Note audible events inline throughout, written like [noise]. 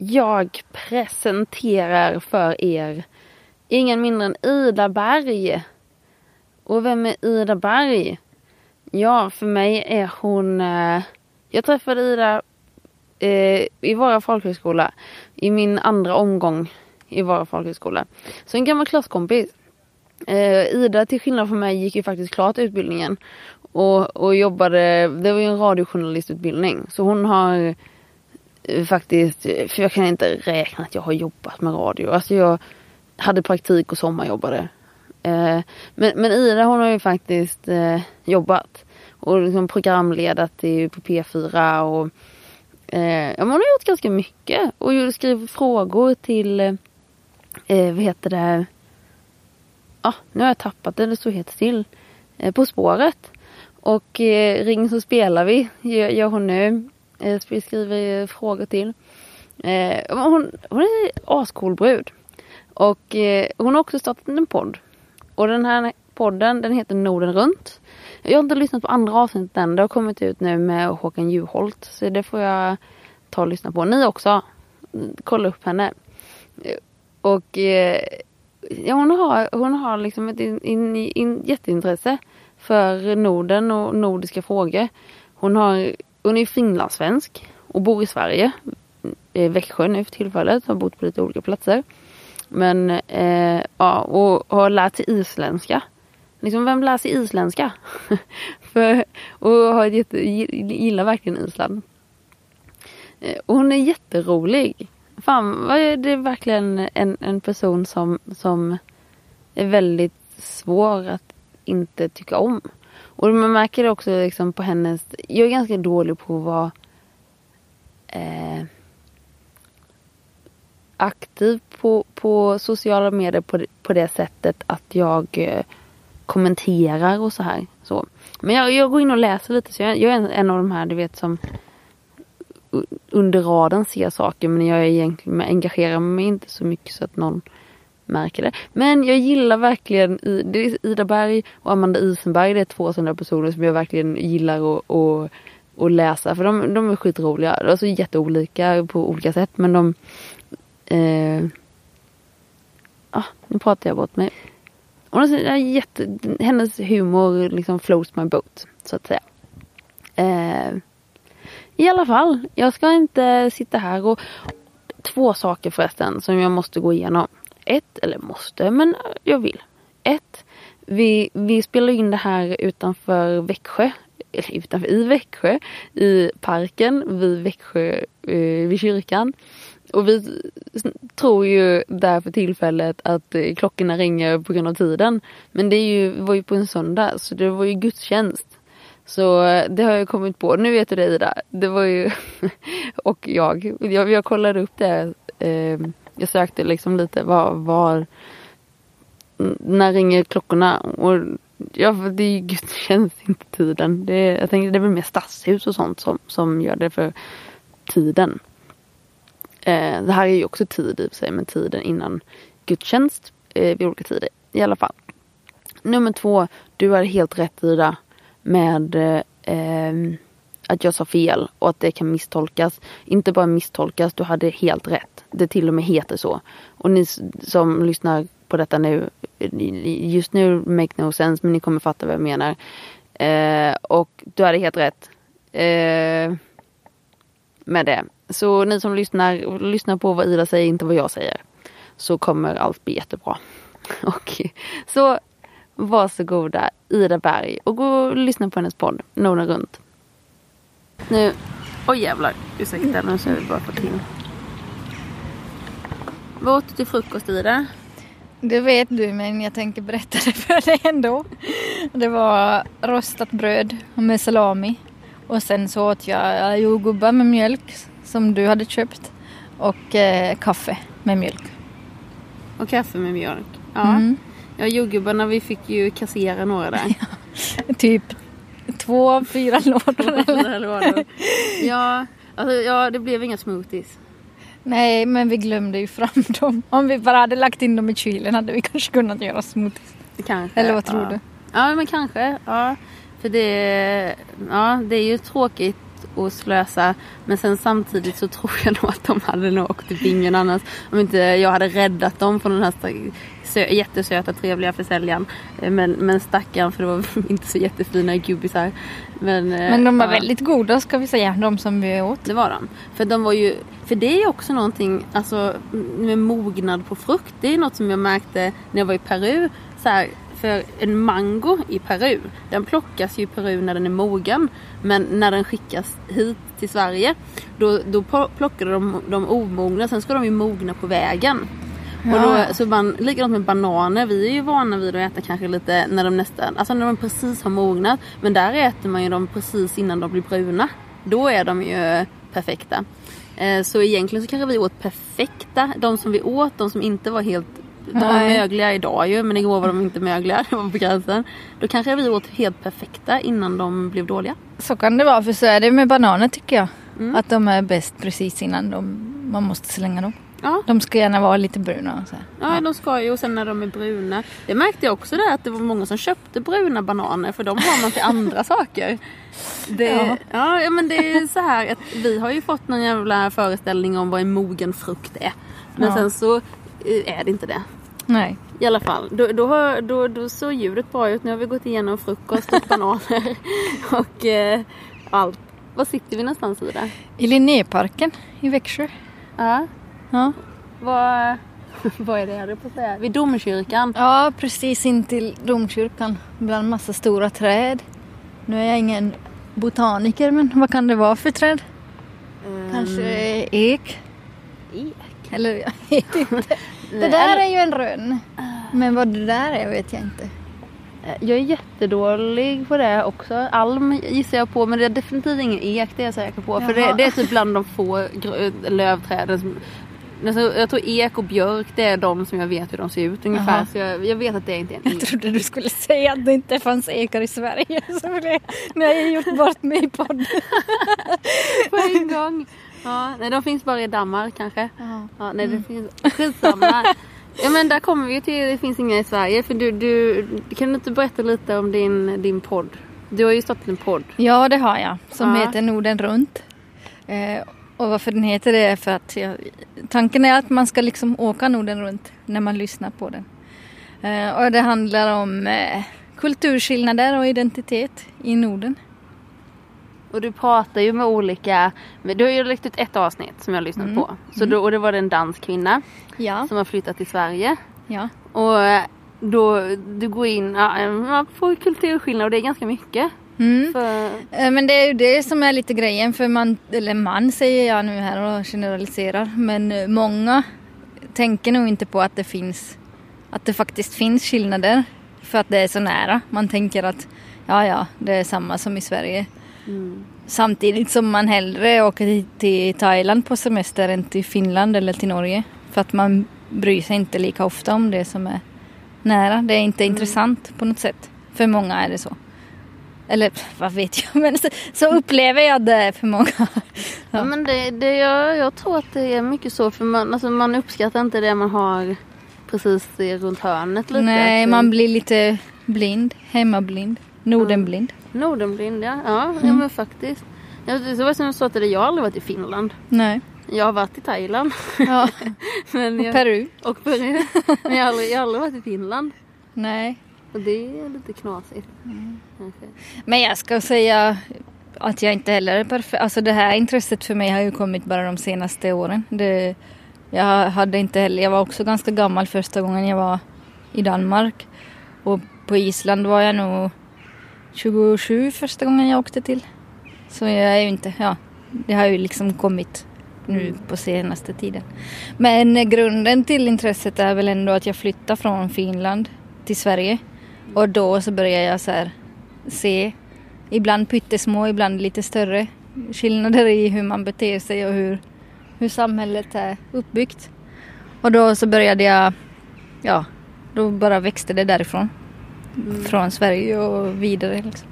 Jag presenterar för er ingen mindre än Ida Berg. Och vem är Ida Berg? Ja, för mig är hon... Eh, jag träffade Ida eh, i Vara folkhögskola i min andra omgång i Vara folkhögskola. Så en gammal klasskompis. Eh, Ida till skillnad från mig gick ju faktiskt klart utbildningen. Och, och jobbade, det var ju en radiojournalistutbildning. Så hon har Eh, faktiskt, eh, för jag kan inte räkna att jag har jobbat med radio. Alltså jag hade praktik och sommarjobbade. Eh, men, men Ida hon har ju faktiskt eh, jobbat. Och liksom programledat i, på P4 och eh, ja, hon har gjort ganska mycket. Och skrivit frågor till, eh, eh vad heter det, ah, nu har jag tappat det, det står helt still. På spåret. Och eh, Ring så spelar vi gör, gör hon nu. Eh, skriver frågor till. Eh, hon, hon är ascool brud. Och eh, hon har också startat en podd. Och den här podden den heter Norden runt. Jag har inte lyssnat på andra avsnitt än. Det har kommit ut nu med Håkan Juholt. Så det får jag ta och lyssna på. Ni också. Kolla upp henne. Eh, och eh, ja, hon har, hon har liksom ett in, in, in, jätteintresse för Norden och nordiska frågor. Hon, har, hon är finlandssvensk och bor i Sverige. I Växjö nu för tillfället. Har bott på lite olika platser. Men eh, ja, och har lärt sig isländska. Liksom vem lär sig isländska? [laughs] för, och har jätte, gillar verkligen Island. Eh, och hon är jätterolig. Fan, det är verkligen en, en person som, som är väldigt svår att inte tycka om. Och man märker det också liksom på hennes... Jag är ganska dålig på att vara eh, aktiv på, på sociala medier på, på det sättet att jag eh, kommenterar och så här. Så. Men jag, jag går in och läser lite så jag, jag är en, en av de här du vet som under raden ser saker men jag är egentligen engagerar mig inte så mycket så att någon märker det. Men jag gillar verkligen Ida Berg och Amanda Isenberg. Det är två sådana personer som jag verkligen gillar att, att, att läsa. För de, de är skitroliga. Alltså jätteolika på olika sätt men de... Eh, ah, nu pratar jag bort mig. Hon är jätte, hennes humor liksom flows my boat så att säga. Eh, I alla fall, jag ska inte sitta här och två saker förresten som jag måste gå igenom ett, eller måste, men jag vill. Ett, vi, vi spelar in det här utanför Växjö, eller utanför, i Växjö, i parken vid Växjö, eh, vid kyrkan. Och vi tror ju där för tillfället att eh, klockorna ringer på grund av tiden. Men det är ju, var ju på en söndag så det var ju gudstjänst. Så eh, det har jag kommit på. Nu vet du det Ida. Det var ju, [laughs] och jag, jag, jag kollade upp det eh, jag sökte liksom lite var, var när ringer klockorna? Och ja, det är ju gudstjänst inte tiden. Det är, jag tänker det är väl mer stadshus och sånt som, som gör det för tiden. Eh, det här är ju också tid i och för sig, men tiden innan gudstjänst eh, vid olika tider i alla fall. Nummer två, du har helt rätt Ida med eh, ehm, att jag sa fel och att det kan misstolkas. Inte bara misstolkas, du hade helt rätt. Det till och med heter så. Och ni som lyssnar på detta nu, just nu make no sense men ni kommer fatta vad jag menar. Eh, och du hade helt rätt. Eh, med det. Så ni som lyssnar, lyssna på vad Ida säger, inte vad jag säger. Så kommer allt bli jättebra. [laughs] Och så varsågoda Ida Berg och gå och lyssna på hennes podd Norden runt. Nu, oj jävlar, ursäkta nu ska vi bara få till. Vad åt du till frukost Ida? Det vet du men jag tänker berätta det för dig ändå. Det var rostat bröd med salami och sen så åt jag jordgubbar med mjölk som du hade köpt och eh, kaffe med mjölk. Och kaffe med mjölk? Ja. Mm. Ja, jordgubbarna vi fick ju kassera några där. [laughs] Typ [laughs] två av fyra lådor. lådor. Ja, alltså, ja, det blev inga smoothies. Nej, men vi glömde ju fram [laughs] dem. Om vi bara hade lagt in dem i kylen hade vi kanske kunnat göra smoothies. Kanske. Eller vad tror ja. du? Ja, men kanske. Ja. För det, ja, det är ju tråkigt och slösa. Men sen samtidigt så tror jag nog att de hade nog åkt i bingen annars. Om inte jag hade räddat dem från den här sö- jättesöta trevliga försäljaren. Eh, Men, men stackarn för det var [laughs] inte så jättefina gubbisar. Men, eh, Men de var ja. väldigt goda ska vi säga, de som vi åt. Det var de. För de var ju, för det är också någonting, alltså med mognad på frukt. Det är något som jag märkte när jag var i Peru. Så här, för en mango i Peru, den plockas ju i Peru när den är mogen. Men när den skickas hit till Sverige, då, då pl- plockar de de omogna. Sen ska de ju mogna på vägen. Och då, Ja. så man, likadant med bananer. Vi är ju vana vid att äta kanske lite när de nästan, alltså när de precis har mognat. Men där äter man ju dem precis innan de blir bruna. Då är de ju perfekta. Eh, Så egentligen så kanske vi åt perfekta. De som vi åt, de som inte var helt de Nej. mögliga idag ju men igår var de inte mögliga. [laughs] Det var på gränsen. Då kanske vi åt helt perfekta innan de blev dåliga. Så kan det vara, för så är det med bananer tycker jag. Mm. Att de är bäst precis innan de, man måste slänga dem. Ja, De ska gärna vara lite bruna. Så här. ja, de ska ju och sen när de är bruna. Det märkte jag också där att det var många som köpte bruna bananer för de har man till andra [laughs] saker. Det, ja. Ja. Ja, men det är så här att vi har ju fått någon jävla föreställning om vad en mogen frukt är. Men Ja. sen så eh, är det inte det. Nej. I alla fall, då, då, har, då, då såg ljudet bra ut. Nu har vi gått igenom frukost och bananer [laughs] och eh, allt. Var sitter vi någonstans i det? I Linnéparken i Växjö. Ja, Ja. vad, [laughs] vad är det jag på att säga? Vid domkyrkan. ja, precis in till domkyrkan. Bland massa stora träd. Nu är jag ingen botaniker, men vad kan det vara för träd? Kanske ek? ek. Eller jag vet inte. Det där är ju en rönn. Men vad det där är vet jag inte. Jag är jättedålig på det också. Alm gissar jag på men det är definitivt ingen ek det är jag säker på. För det, Jaha. det är typ bland de få lövträden. Som, alltså, jag tror ek och björk det är de som jag vet hur de ser ut ungefär. Jaha. Så jag, jag vet att det inte är en Jag ek. trodde du skulle säga att det inte fanns ekar i Sverige. [laughs] Så det, nu har jag gjort bort mig i podden. [laughs] på en gång. Ja, nej, de finns bara i Danmark kanske. Ja. Ja, nej, det finns... Skitsamma. [laughs] Ja men där kommer vi ju till, det finns inga i Sverige. För du, du, kan du inte berätta lite om din, din podd? Du har ju startat en podd. Ja, det har jag. Som Ja. heter Norden runt. Eh, och varför den heter det är för att jag, tanken är att man ska liksom åka Norden runt när man lyssnar på den. Eh, och det handlar om eh, kulturskillnader och identitet i Norden. Och du pratar ju med olika, du har ju lagt ut ett avsnitt som jag har lyssnat på. Så då, och det var det en dansk kvinna Ja. som har flyttat till Sverige. ja. Och eh, då, du går in ja, på kulturskillnader och det är ganska mycket. Mm. För, Eh, Men det är ju det som är lite grejen för man, eller man säger jag nu här och generaliserar, men eh, många tänker nog inte på att det finns, att det faktiskt finns skillnader för att det är så nära. Man tänker att ja, ja, det är samma som i Sverige. Mm. Samtidigt som man hellre åker till, Thailand på semester än till Finland eller till Norge. För att man bryr sig inte lika ofta om det som är nära. Det är inte intressant på något sätt. För många är det så. Eller [laughs] vad vet jag, men så, så upplever jag det för många. [laughs] Ja. Ja. men det, det, jag, jag tror att det är mycket så för man, alltså man uppskattar inte det man har precis runt hörnet lite. Nej, man blir lite blind, hemmablind, Nordenblind. Nordenblind ja. Ja, ja men faktiskt. Ja, det var som jag sa till dig, jag har aldrig varit i Finland. Nej. Jag har varit i Thailand. Ja. [laughs] men Och jag, Peru. och Peru. Men jag har, aldrig, jag har aldrig varit i Finland. Nej. Och det är lite knasigt. Mm. kanske. Men jag ska säga att jag inte heller är perfekt. Alltså det här intresset för mig har ju kommit bara de senaste åren. Det, jag hade inte heller, jag var också ganska gammal första gången jag var i Danmark. Och på Island var jag nog 27 första gången jag åkte till. Så jag är ju inte, ja, det har ju liksom kommit nu på senaste tiden. Men grunden till intresset är väl ändå att jag flyttade från Finland till Sverige. Och då så började jag så här se, ibland pyttesmå, ibland lite större skillnader i hur man beter sig och hur, hur samhället är uppbyggt. Och då så började jag, ja, då bara växte det därifrån. Från Sverige och vidare liksom.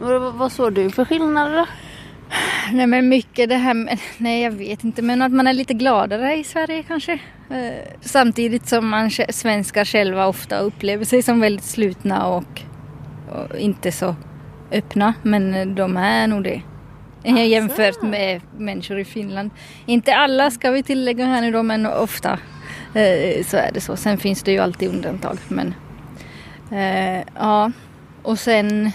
Och vad, såg du för skillnader då? Nej men mycket det här med, [laughs] nej jag vet inte, men att man är lite gladare i Sverige kanske. Eh, samtidigt som man svenskar själva ofta upplever sig som väldigt slutna och, och inte så öppna, men eh, de är nog det. Alltså. Jämfört med människor i Finland. Inte alla ska vi tillägga här nu då men ofta eh, så är det så. Sen finns det ju alltid undantag men eh, ja. Och sen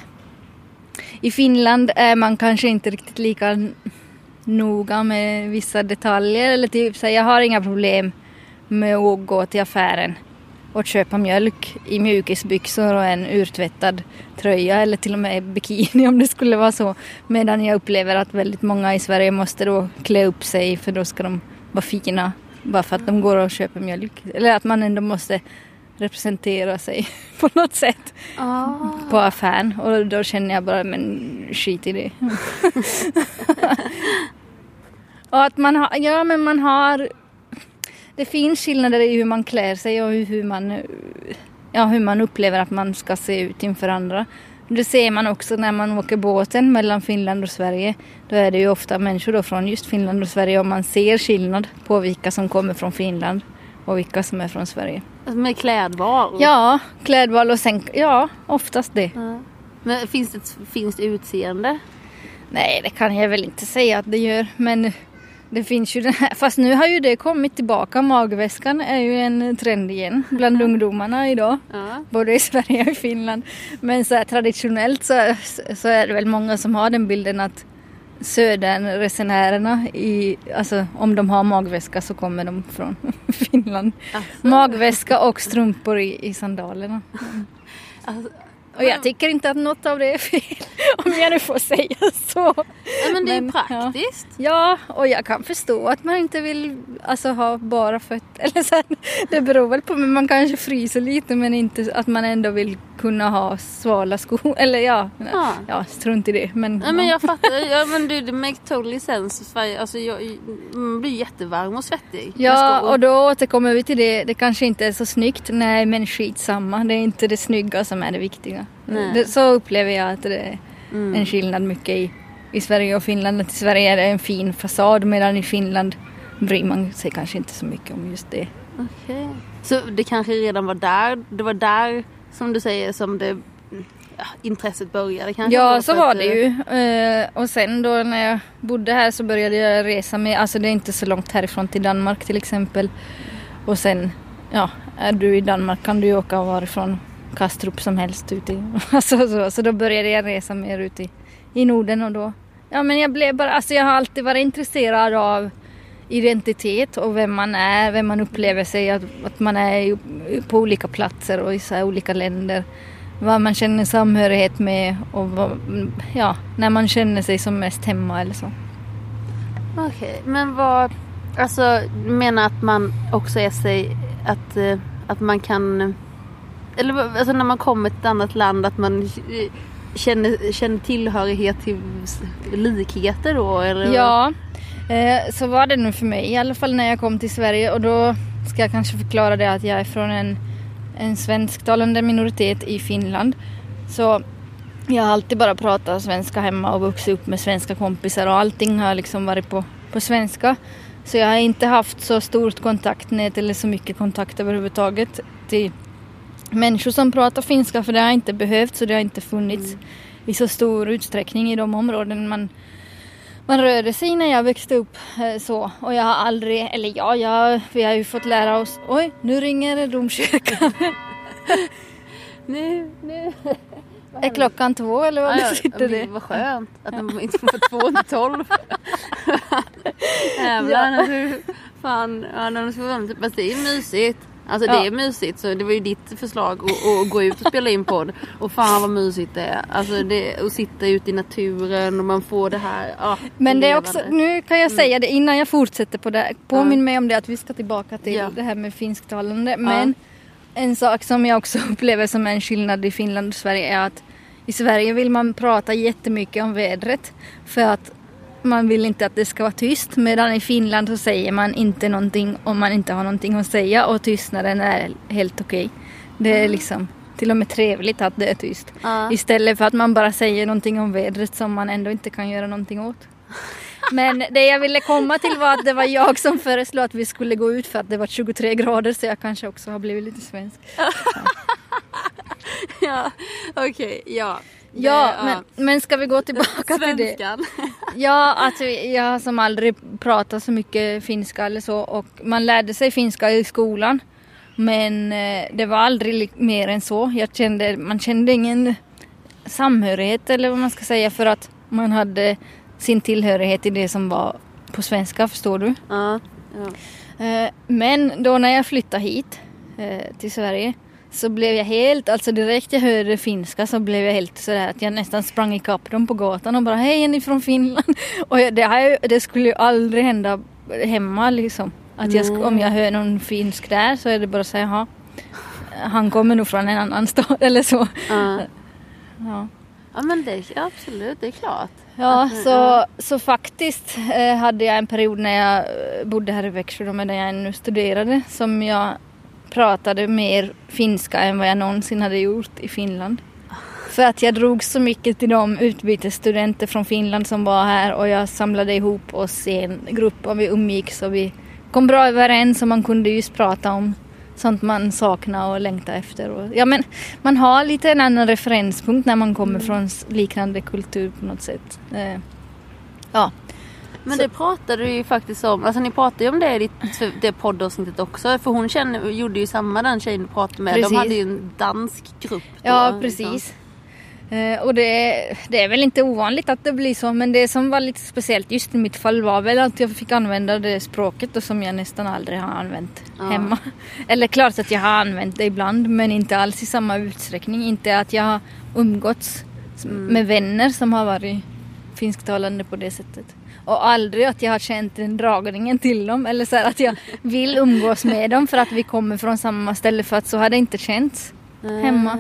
i Finland är man kanske inte riktigt lika noga med vissa detaljer eller typ så här, jag har inga problem med att gå till affären och köpa mjölk i mjukisbyxor och en urtvättad tröja eller till och med bikini [laughs] om det skulle vara så. Medan jag upplever att väldigt många i Sverige måste då klä upp sig för då ska de vara fina bara för att de går och köper mjölk. Eller att man ändå måste representera sig [laughs] på något sätt ah. på affären och då känner jag bara men skit i det. [laughs] och att man har, ja men man har det finns skillnader i hur man klär sig och hur man, ja, hur man upplever att man ska se ut inför andra. Det ser man också när man åker båten mellan Finland och Sverige. Då är det ju ofta människor då från just Finland och Sverige och man ser skillnad på vilka som kommer från Finland och vilka som är från Sverige. Alltså med klädval? Ja, klädval och sen, ja, oftast det. Ja. Men finns det, finns det utseende? Nej, det kan jag väl inte säga att det gör, men det finns ju den här, fast nu har ju det kommit tillbaka. Magväskan är ju en trend igen bland [laughs] ungdomarna idag. Ja. Både i Sverige och i Finland. Men så här, traditionellt så, så är det väl många som har den bilden att söderresenärerna, i, alltså om de har magväska så kommer de från [laughs] Finland. Alltså. Magväska och strumpor i, i sandalerna. [laughs] Alltså, och jag tycker inte att något av det är fel. [laughs] Om jag nu får säga så. Ja, men det är men, praktiskt. Ja. ja, och jag kan förstå att man inte vill alltså, ha bara fötter. Eller så här, det beror väl på, men man kanske fryser lite men inte att man ändå vill kunna ha svala skor. [laughs] Eller ja, ja. ja strunt i det. Men, ja, men jag [laughs] fattar, ja, men du, det makes totally sense. Alltså, jag, man blir jättevarm och svettig. Ja, och då återkommer vi till det. Det kanske inte är så snyggt. Nej, men skitsamma. Det är inte det snygga som är det viktiga. Det, så upplever jag att det är mm. en skillnad mycket i, i Sverige och Finland. Att I Sverige är det en fin fasad medan i Finland bryr man sig kanske inte så mycket om just det. Okay. Så det kanske redan var där, det var där som du säger som det ja, intresset började kanske? Ja så var det ju. Uh, och sen då när jag bodde här så började jag resa med, alltså det är inte så långt härifrån till Danmark till exempel. Och sen, ja, är du i Danmark kan du ju åka varifrån Kastrup som helst ut i, [laughs] alltså, så, så då började jag resa mer ut i, i Norden och då, ja men jag blev bara, alltså jag har alltid varit intresserad av identitet och vem man är, vem man upplever sig, att, att man är på olika platser och i så olika länder. Vad man känner samhörighet med och vad, ja, när man känner sig som mest hemma eller så. Okej, okay, men vad, alltså du menar att man också är sig, att, eh, att man kan, eller alltså när man kommer till ett annat land att man känner, känner tillhörighet till likheter då? Eller? Ja, Eh, så var det nu för mig i alla fall när jag kom till Sverige och då ska jag kanske förklara det att jag är från en, en svensktalande minoritet i Finland. Så jag har alltid bara pratat svenska hemma och vuxit upp med svenska kompisar och allting har liksom varit på, på svenska. Så jag har inte haft så stort kontaktnät eller så mycket kontakt överhuvudtaget till människor som pratar finska för det har inte behövts och det har inte funnits mm. i så stor utsträckning i de områden man man rörde sig när jag växte upp eh, så. Och jag har aldrig, eller ja, jag, vi har ju fått lära oss, oj, nu ringer domkyrkan. [laughs] nu, nu. Är klockan två eller vad ja, det sitter det? Vad skönt att de inte får två till tolv. [laughs] Jävlar, ja. alltså, fan, ja, de ska, fast det är mysigt. Alltså ja. det är mysigt så det var ju ditt förslag att, gå ut och spela in podd. Och fan vad mysigt det är. Alltså det, att sitta ute i naturen och man får det här. Ja, Men det är också, nu kan jag mm. säga det innan jag fortsätter på det. Påminn ja. mig om det att vi ska tillbaka till ja. det här med finsktalande. Men en sak som jag också [laughs] upplever som en skillnad i Finland och Sverige är att i Sverige vill man prata jättemycket om vädret. För att man vill inte att det ska vara tyst medan i Finland så säger man inte någonting om man inte har någonting att säga och tystnaden är helt okej. Det är mm. liksom till och med trevligt att det är tyst. Uh. Istället för att man bara säger någonting om vädret som man ändå inte kan göra någonting åt. Men det jag ville komma till var att det var jag som föreslog att vi skulle gå ut för att det var 23 grader så jag kanske också har blivit lite svensk. Ja, [laughs] ja okej, okay, ja. Ja, Det- men, men ska vi gå tillbaka till det? Svenskan. [laughs] Ja, alltså jag har som aldrig pratat så mycket finska eller så och man lärde sig finska i skolan. Men eh, det var aldrig mer än så. Jag kände, man kände ingen samhörighet eller vad man ska säga för att man hade sin tillhörighet i det som var på svenska, förstår du? Ja. ja. Eh, Men då när jag flyttade hit eh, till Sverige så blev jag helt, alltså direkt jag hörde finska så blev jag helt sådär att jag nästan sprang ikapp dem på gatan och bara hej är ni från Finland? [laughs] Och jag- det, ju, det skulle ju aldrig hända hemma liksom. Att jag, om jag hör någon finsk där så är det bara att säga jaha. Han kommer nog från en annan [laughs] stad eller så. Ja. [laughs] Ja. ja men det ja, absolut, det är klart. Ja, så, så faktiskt eh, hade jag en period när jag eh, bodde här i Växjö då medan jag ännu studerade som jag pratade mer finska än vad jag någonsin hade gjort i Finland. För att jag drog så mycket till de utbytesstudenter från Finland som var här och jag samlade ihop oss i en grupp och vi umgicks och vi kom bra överens och man kunde just prata om sånt man saknar och längtar efter. Ja, men man har lite en annan referenspunkt när man kommer från s- liknande kultur på något sätt. Eh, ja, Men Så- det pratade du ju faktiskt om, alltså ni pratade ju om det i ditt, det poddavsnittet också. För hon känner, gjorde ju samma den tjejen du pratade med. Precis. De hade ju en dansk grupp då. ja liksom. precis. Eh, och det, det är väl inte ovanligt att det blir så men det som var lite speciellt just i mitt fall var väl att jag fick använda det språket och som jag nästan aldrig har använt Ja. hemma. [laughs] Eller klart att jag har använt det ibland men inte alls i samma utsträckning. Inte att jag har umgåtts Mm. med vänner som har varit finsktalande på det sättet. Och aldrig att jag har känt den dragningen till dem eller så här att jag vill umgås med dem för att vi kommer från samma ställe för att så har det inte känts. hemma.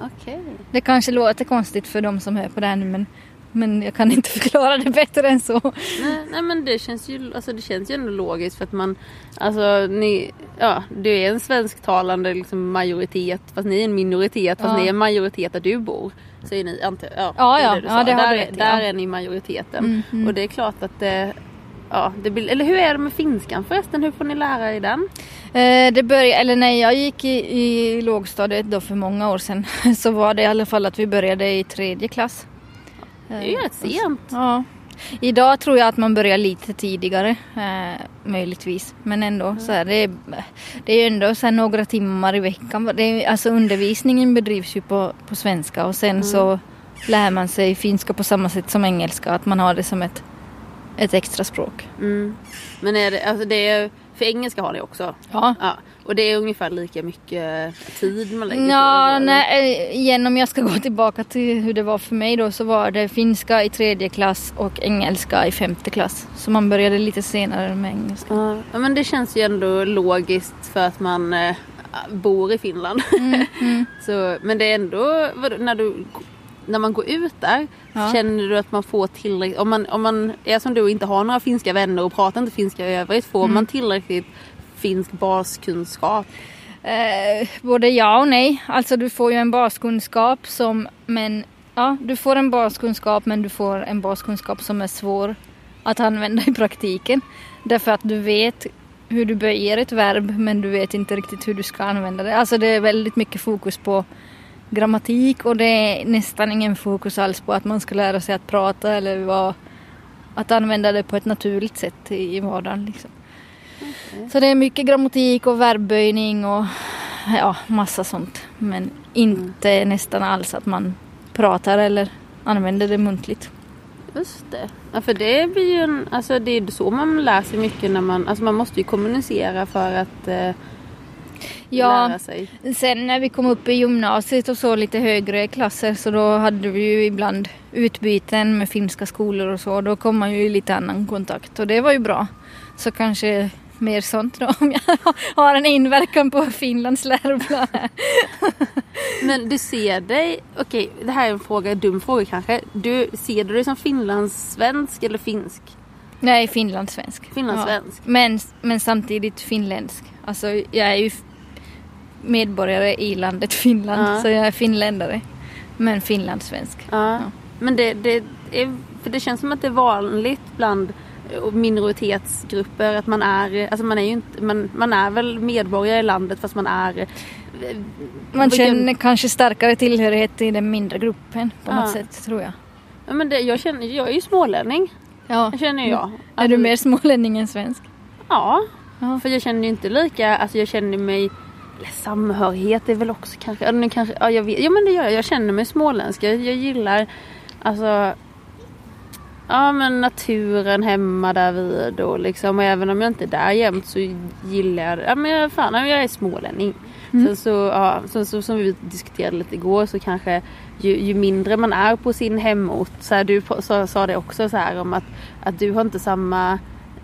Ah, Okej. Det kanske låter konstigt för de som hör på det här nu men, men jag kan inte [laughs] förklara det bättre än så. Nej, nej men det känns ju, alltså det känns ju ändå logiskt för att man, alltså ni, ja det är en svensktalande liksom majoritet fast ni är en minoritet fast Ja. ni är en majoritet där du bor. Så är ni, antar ja, Ja, ja. det Ja, det där, rätt där ja. är ni majoriteten. Mm, mm. Och det är klart att det, ja det blir, eller hur är det med finskan förresten? Hur får ni lära er den? Eh, det började, eller när jag gick i, i lågstadiet då för många år sedan [laughs] så var det i alla fall att vi började i tredje klass. Det är ju rätt sent. Ja. Idag tror jag att man börjar lite tidigare eh, möjligtvis. Men ändå så här, det, är, det är ändå så några timmar i veckan. Det är, alltså undervisningen bedrivs ju på, på svenska och sen så lär man sig finska på samma sätt som engelska. Att man har det som ett, ett extra språk. Mm. Men är det, alltså det är, för engelska har ni också? Ja. Ja. Och det är ungefär lika mycket tid man lägger på Ja, eller? nej, igen om jag ska gå tillbaka till hur det var för mig då så var det finska i tredje klass och engelska i femte klass. Så man började lite senare med engelska. Ja, men det känns ju ändå logiskt för att man eh, bor i Finland. Mm, [laughs] Så, men det är ändå, vadå, när, du, när man går ut där, Ja. känner du att man får tillräckligt, om man, om man är som du och inte har några finska vänner och pratar inte finska i övrigt, får Mm. man tillräckligt finsk baskunskap? Eh, både ja och nej. Alltså du får ju en baskunskap som, men ja, du får en baskunskap men du får en baskunskap som är svår att använda i praktiken. Därför att du vet hur du böjer ett verb men du vet inte riktigt hur du ska använda det. Alltså det är väldigt mycket fokus på grammatik och det är nästan ingen fokus alls på att man ska lära sig att prata eller vad, att använda det på ett naturligt sätt i i vardagen. Liksom. Så det är mycket grammatik och verbböjning och ja, massa sånt. Men inte nästan alls att man pratar eller använder det muntligt. Just det. Ja, för det blir ju en, alltså det är så man lär sig mycket när man, alltså man måste ju kommunicera för att eh, Ja, lära sig. sen när vi kom upp i gymnasiet och så lite högre klasser så då hade vi ju ibland utbyten med finska skolor och så. Då kom man ju i lite annan kontakt och det var ju bra. Så kanske mer sånt då [laughs] om jag har en inverkan på Finlands läroplan. Men du ser dig, okej det här är en fråga, en dum fråga kanske. Du, ser du dig som finlandssvensk eller finsk? Nej, finlandssvensk. Finlandssvensk. Ja. Men, men samtidigt finländsk. Alltså jag är ju medborgare i landet Finland Ja. så jag är finländare. Men finlandssvensk. Ja. Ja. Men det, det är, för det känns som att det är vanligt bland och minoritetsgrupper. Att man är, alltså man är ju inte, man, man är väl medborgare i landet fast man är eh, Man känner kanske starkare tillhörighet i den mindre gruppen på något Ja. sätt tror jag. Ja, men det, jag, känner, jag är ju smålänning. Ja. Känner jag. Mm. Är du mer smålänning än svensk? Ja. Ja. För jag känner ju inte lika, alltså jag känner mig eller samhörighet är väl också kanske, nu kanske, ja, jag vet, ja men det gör jag. Jag känner mig småländsk. Jag, jag gillar alltså Ja men naturen hemma där vid och liksom och även om jag inte är där jämt så gillar jag det. Ja men fan, jag är smålänning. Sen så, ja, sen så som vi diskuterade lite igår så kanske ju, ju mindre man är på sin hemort. Så här, du på- sa, det också så här om att, att du har inte samma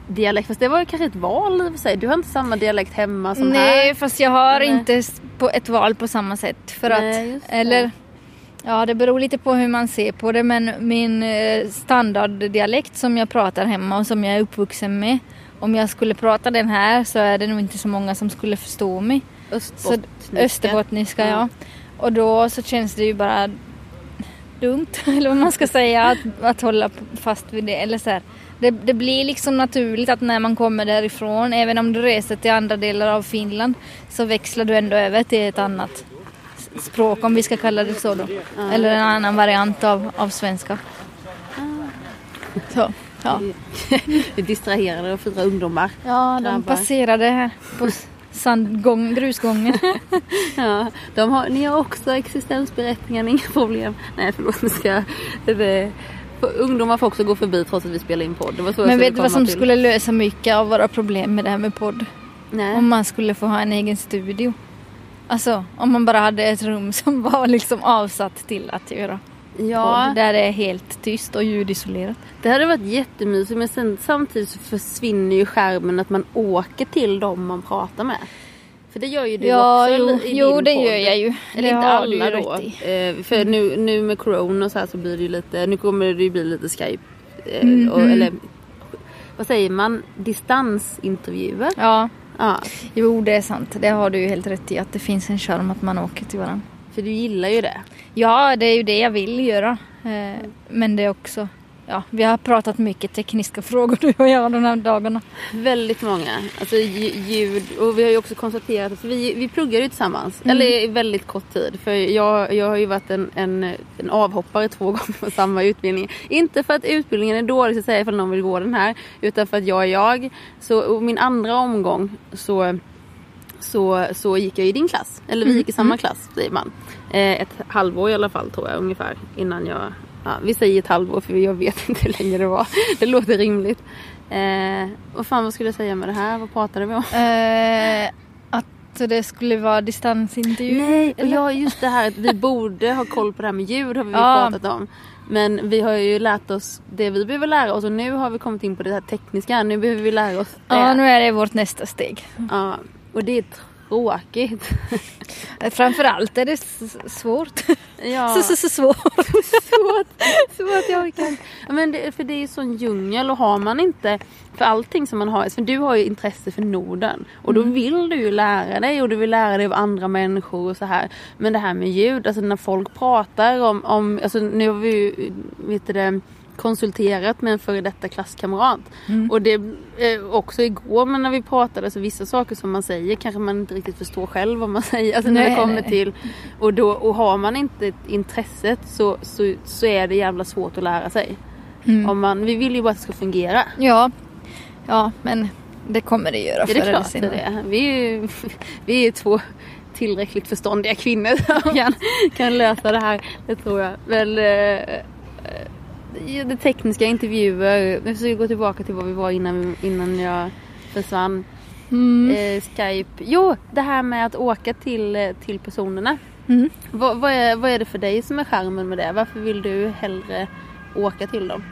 dialekt. Fast det var ju kanske ett val i och för sig. Du har inte samma dialekt hemma som Nej, här. fast jag har Nej. inte s- på ett val på samma sätt. För Nej, att, eller ja, det beror lite på hur man ser på det. Men min eh, standarddialekt som jag pratar hemma och som jag är uppvuxen med. Om jag skulle prata den här så är det nog inte så många som skulle förstå mig. Så Österbottniska. österbottniska, ja. Ja. Och då så känns det ju bara dumt, [laughs] eller vad man ska säga, att, att hålla fast vid det. Eller så. Det, det blir liksom naturligt att när man kommer därifrån, även om du reser till andra delar av Finland, så växlar du ändå över till ett annat språk, om vi ska kalla det så då. Eller en annan variant av, av svenska. Så, ja. Vi distraherade av fyra ungdomar. ja, de passerade här på sandgång, grusgången. [laughs] Ja, de har, ni har också existensberättigande, inga problem. Nej förlåt, nu ska jag... Det, ungdomar får också gå förbi trots att vi spelar in podd. Det var så Men vet du vad som till. skulle lösa mycket av våra problem med det här med podd? Nej. Om man skulle få ha en egen studio. Alltså om man bara hade ett rum som [laughs] var liksom avsatt till att göra ja, podd. Där det är helt tyst och ljudisolerat. det hade varit jättemysigt men sen, samtidigt så försvinner ju skärmen att man åker till dem man pratar med. För det gör ju du ja, också jo, i jo din det podd. gör jag ju. Eller det inte alla då. Eh, för nu, nu med corona så här så blir det ju lite, nu kommer det ju bli lite skype. Eh, Mm, och, mm. Eller vad säger man? Distansintervjuer. Ja, Ja, jo det är sant. Det har du ju helt rätt i att det finns en charm att man åker till varandra. för du gillar ju det. Ja, det är ju det jag vill göra. Eh, Men det är också, ja, vi har pratat mycket tekniska [laughs] frågor du och jag de här dagarna. Väldigt många. Alltså lj- ljud och vi har ju också konstaterat att vi, vi pluggar ju tillsammans. Mm. Eller i väldigt kort tid. För jag, jag har ju varit en, en, en avhoppare två [laughs] gånger på samma utbildning. Inte för att utbildningen är dålig så att säga ifall någon vill gå den här. Utan för att jag är jag. Så min andra omgång så så, så gick jag i din klass. Eller vi gick i samma klass säger man. Eh, ett halvår i alla fall tror jag ungefär innan jag Ja, vi säger ett halvår för jag vet inte hur länge det var. Det låter rimligt. Eh, vad fan vad skulle jag säga med det här? Vad pratade vi om? Eh, att det skulle vara distansintervju. Nej, och eller? ja, just det här att vi borde ha koll på det här med ljud har vi Ja. pratat om. Men vi har ju lärt oss det vi behöver lära oss och nu har vi kommit in på det här tekniska. Nu behöver vi lära oss det. Ja, nu är det vårt nästa steg. Ja, och det är tråkigt. Framförallt är det svårt. Ja. Så, så, så svårt. svårt, svårt jag. Ja, Men det, för det är ju sån djungel och har man inte för allting som man har, för du har ju intresse för Norden och då vill du ju lära dig och du vill lära dig av andra människor och så här. Men det här med ljud, alltså när folk pratar om, om alltså nu har vi ju, vet du det, konsulterat med en före detta klasskamrat. Och det eh, också igår men när vi pratade så vissa saker som man säger kanske man inte riktigt förstår själv vad man [laughs] säger. Alltså när Nej, det kommer nej, till och, då, och har man inte intresset så, så, så är det jävla svårt att lära sig. Mm. Om man, vi vill ju bara att det ska fungera. Ja. ja, men det kommer det göra Ja, det är klart det är det. Vi är ju [laughs] vi är två tillräckligt förståndiga kvinnor som [laughs] kan, kan lösa det här. Det tror jag. Eh, eh, det tekniska intervjuer. Vi försöker gå tillbaka till vad vi var innan, innan jag försvann. Mm. Eh, Skype. Jo, det här med att åka till, till personerna. Mm. Vad, vad, är, vad är det för dig som är skärmen med det? Varför vill du hellre åka till dem?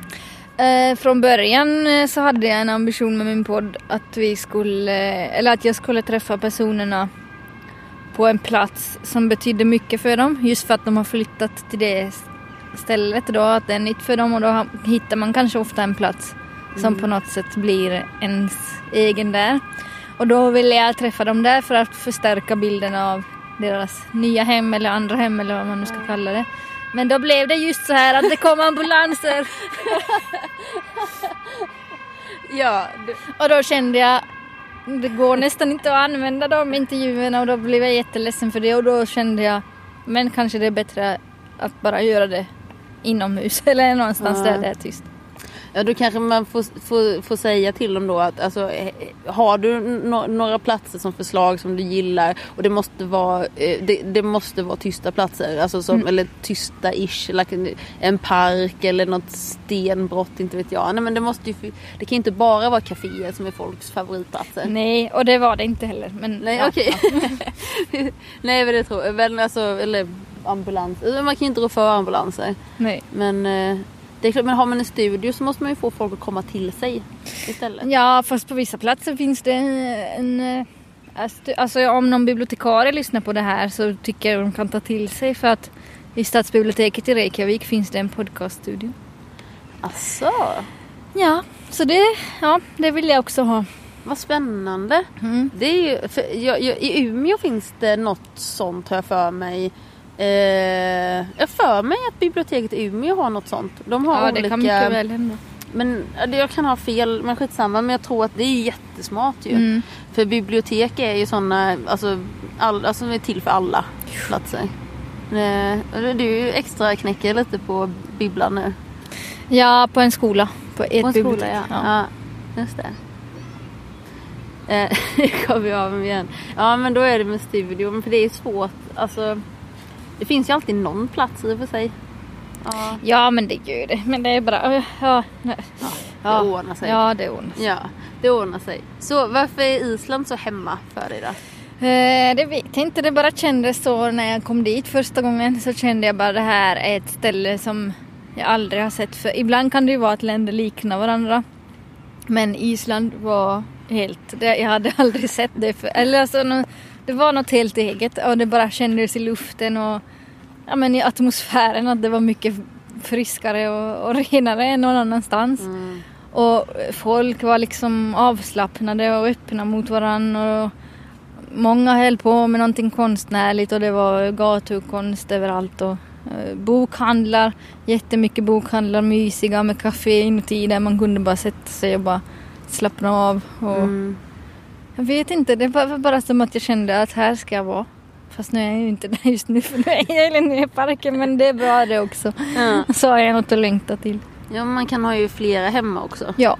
Eh, från början eh, så hade jag en ambition med min podd att vi skulle, eller att jag skulle träffa personerna på en plats som betydde mycket för dem. Just för att de har flyttat till det stället då, att det är nytt för dem och då hittar man kanske ofta en plats som på något sätt blir ens egen där. Och då ville jag träffa dem där för att förstärka bilden av deras nya hem eller andra hem eller vad man nu ska kalla det. Men då blev det just så här att det kom ambulanser. [laughs] Ja, Och då kände jag, det går nästan inte att använda de intervjuerna och då blev jag jätteledsen för det. Och då kände jag, men kanske det är bättre att bara göra det inomhus [laughs] eller någonstans Ja. där det är tyst. Ja då kanske man får, får, får säga till dem då att alltså, eh, har du no, några platser som förslag som du gillar och det måste vara, eh, det, det måste vara tysta platser. Alltså som, Eller tysta-ish. Like en, park eller något stenbrott, inte vet jag. Nej men det måste ju, det kan ju inte bara vara kaféer som är folks favoritplatser. Nej, och det var det inte heller. Men, Nej ja, okej. [laughs] Nej men det tror jag. Men alltså, eller ambulans. Man kan ju inte rå för ambulanser. Nej. Men eh, det är klart, men har man en studio så måste man ju få folk att komma till sig istället. Ja, fast på vissa platser finns det en... eh, stu- Alltså om någon bibliotekarie lyssnar på det här så tycker jag de kan ta till sig för att i stadsbiblioteket i Reykjavik finns det en podcaststudio. Asså, Ja, så det, ja, det vill jag också ha. vad spännande. Mm. Det är ju, jag, jag, I Umeå finns det något sånt har jag för mig. Eh, jag för mig att biblioteket i Umeå har något sånt. De har Ja, olika... det kan mycket väl hända. Men ja, det- jag kan ha fel, men skitsamma. Men jag tror att det är jättesmart ju. Mm. För bibliotek är ju sådana, alltså, all, alltså är till för alla platser. Eh, det- Du extra knäcker lite på bibblan nu. Ja, på en skola. På ett På en bibliotek. skola, ja. Ja. ja. Just det. Eh, [laughs] Det kom vi av med igen. Ja men då är det med studio. Men för det är svårt. Alltså, det finns ju alltid någon plats i och för sig. Ja, ja, men det gör det. Men det är bra. Ja, nej. det ordnar sig. Ja, det ordnar sig. Ja, det ordnar sig. Så varför är Island så hemma för dig då? Eh, det vet jag inte, det bara kändes så när jag kom dit första gången så kände jag bara det här är ett ställe som jag aldrig har sett för ibland kan det ju vara att länder liknar varandra. Men Island var helt, det, jag hade [laughs] aldrig sett det för, eller alltså det var något helt eget och det bara kändes i luften och ja, men i atmosfären att det var mycket friskare och, och renare än någon annanstans. Mm. Och folk var liksom avslappnade och öppna mot varandra. Och många höll på med någonting konstnärligt och det var gatukonst överallt. Och eh, bokhandlar, jättemycket bokhandlar, mysiga med café inuti där man kunde bara sätta sig och bara slappna av. Och Mm. Jag vet inte, det var bara som att jag kände att här ska jag vara. Fast nu är jag ju inte där just nu för nu är jag i Linnéparken men det är bra det också. Ja. Så har jag något att längta till. ja, man kan ha ju flera hemma också. Ja.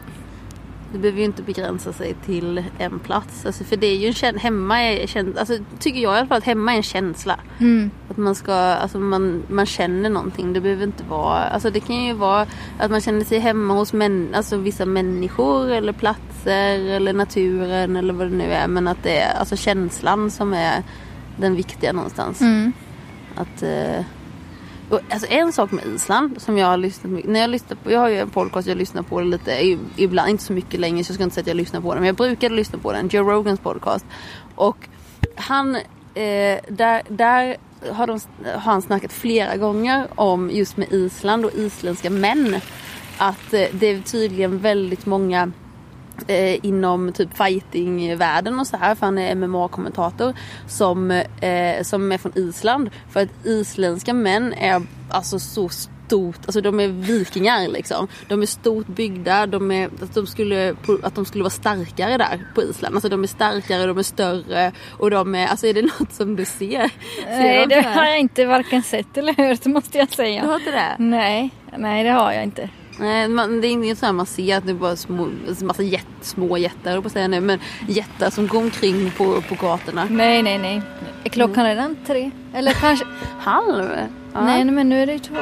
Det behöver ju inte begränsa sig till en plats. Alltså, för det är ju en känsla, hemma är känsla, alltså, tycker jag i alla fall att hemma är en känsla. Mm. Att man ska, alltså man, man känner någonting. Det behöver inte vara, alltså det kan ju vara att man känner sig hemma hos män, alltså vissa människor eller platser eller naturen eller vad det nu är. Men att det är alltså känslan som är den viktiga någonstans. Mm. Att, eh, och, alltså en sak med Island som jag har lyssnat mycket, när jag lyssnar på, jag har ju en podcast jag lyssnar på lite, ibland, inte så mycket längre så jag ska inte säga att jag lyssnar på den men jag brukade lyssna på den, Joe Rogans podcast. Och han, eh, där, där har, de, har han snackat flera gånger om just med Island och isländska män. Att eh, det är tydligen väldigt många eh, inom typ fightingvärlden och så här för han är MMA-kommentator som, eh, som är från Island. För att isländska män är alltså så stort, alltså de är vikingar liksom. De är stort byggda, de är, att, de skulle, att de skulle vara starkare där på Island. Alltså de är starkare, de är större och de är, alltså är det [laughs] något som du ser? Nej, de det har jag inte varken sett eller hört måste jag Du säga. har inte det? Nej, nej det har jag inte. Nej, man, det är inget så här man ser att det är bara små, massa jätt, små jättar, på säga nu, men jättar som går omkring på, på gatorna. Nej, nej, nej. Är klockan redan tre? Eller kanske... [laughs] Halv? Ja. Nej, men nu är det ju två,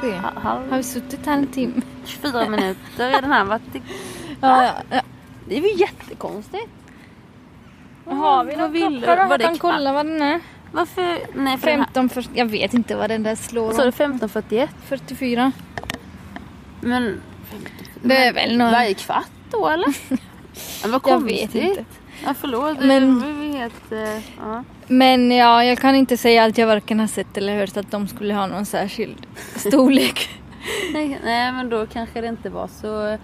tre. Ha- halv. Har vi suttit här en timme? 24 minuter är den här. Vad det, [laughs] Ja, ja. det är ju jättekonstigt. Har vi vad någon vill klocka då? Jag kan kolla vad den är. Varför? Nej, för den här, 15 för... Jag vet inte vad den där slår vad sa du? om. 15.41? 44. Men Det är väl någon... varje kvart då eller? Ja, [laughs] vad Jag konstigt. vet inte. Ja, förlåt. Men- Men... Vi helt, ja. Men ja, jag kan inte säga att jag varken har sett eller hört att de skulle ha någon särskild storlek. [laughs] nej, nej, men då kanske det inte var så... eh,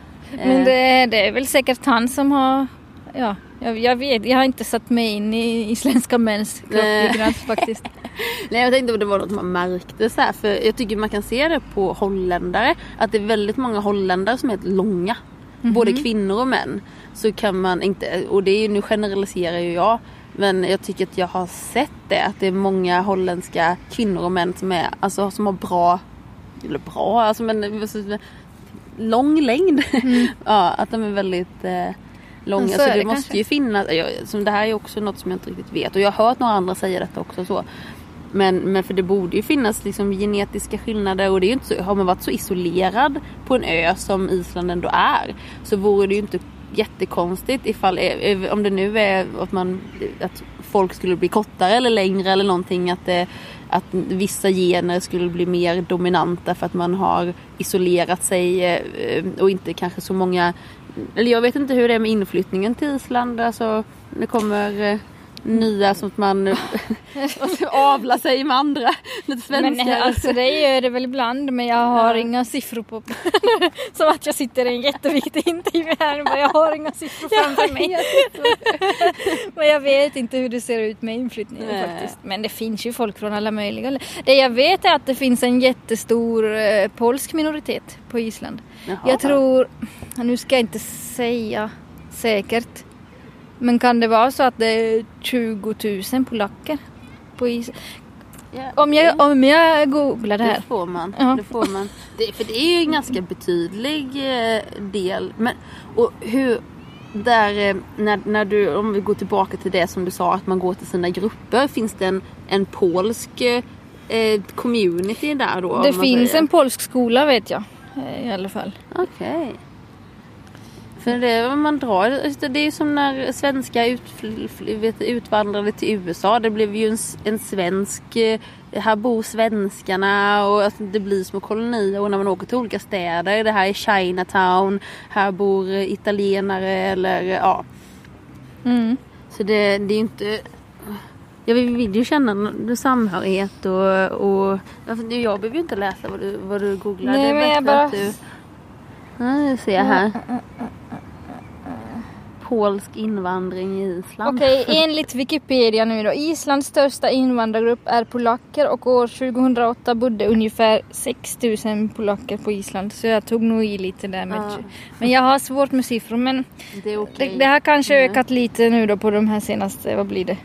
Men det, det är väl säkert han som har... Ja, jag, jag vet. Jag har inte satt mig in i isländska mäns Nej. kroppbyggnad faktiskt. [laughs] Nej jag tänkte att det var något man märkte så här, för jag tycker man kan se det på holländare att det är väldigt många holländare som är långa. både kvinnor och män. Så kan man inte, och det är ju, nu generaliserar ju jag. Men jag tycker att jag har sett det, att det är många holländska kvinnor och män som, är, alltså, som har bra, eller bra, alltså men lång längd. [laughs] ja, att de är väldigt eh, långa. Så Så, det, det måste ju finnas, jag, som det här är också något som jag inte riktigt vet. Och jag har hört några andra säga detta också. så. Men, men för det borde ju finnas liksom genetiska skillnader och det är ju inte så, har man varit så isolerad på en ö som Island ändå är så vore det ju inte jättekonstigt ifall, eh, eh, om det nu är att, man, att folk skulle bli kortare eller längre eller någonting att, det, att vissa gener skulle bli mer dominanta för att man har isolerat sig och inte kanske så många eller jag vet inte hur det är med inflyttningen till Island. Alltså, det kommer nya som att man [laughs] avlar sig med andra. Lite svenskar. Men alltså det gör det väl ibland men jag har Ja. inga siffror på [laughs] Som att jag sitter i en jätteviktig intervju här och bara, jag har inga siffror framför mig. [laughs] men jag vet inte hur det ser ut med inflyttningen Nej. faktiskt. Men det finns ju folk från alla möjliga Det jag vet är att det finns en jättestor eh, polsk minoritet på Island. Jaha. Jag tror, nu ska jag inte säga säkert. Men kan det vara så att det är 20 000 polacker på Island? Ja, Om jag, om jag googlar det det här. får man. Ja. Det får man. Det, för det är ju en ganska betydlig eh, del. Men, och hur, där, eh, när, när du, om vi går tillbaka till det som du sa att man går till sina grupper. Finns det en, en polsk eh, community där då? Det finns säger? en polsk skola vet jag. eh, I alla fall. Okej. För det man drar, just det är som när svenska ut, vet, utvandrade till USA. Det blev ju en, en svensk, eh, här bor svenskarna och alltså, det blir små kolonier. Och när man åker till olika städer, det här är Chinatown, här bor eh, italienare eller ja. Mm. Så det, det är ju inte... Jag vill, vill ju känna samhörighet och, och alltså, jag behöver ju inte läsa vad du, vad du googlar. Nej, det är men jag bara- att du... Nu ser jag här. Polsk invandring i Island. Okej, [laughs] enligt Wikipedia nu då. Islands största invandrargrupp är polacker och år 2008 bodde ungefär 6000 polacker på Island. Så jag tog nog i lite där med. Ja. Men jag har svårt med siffror men Det okej. det, det har kanske Mm. ökat lite nu då på de här senaste, vad blir det?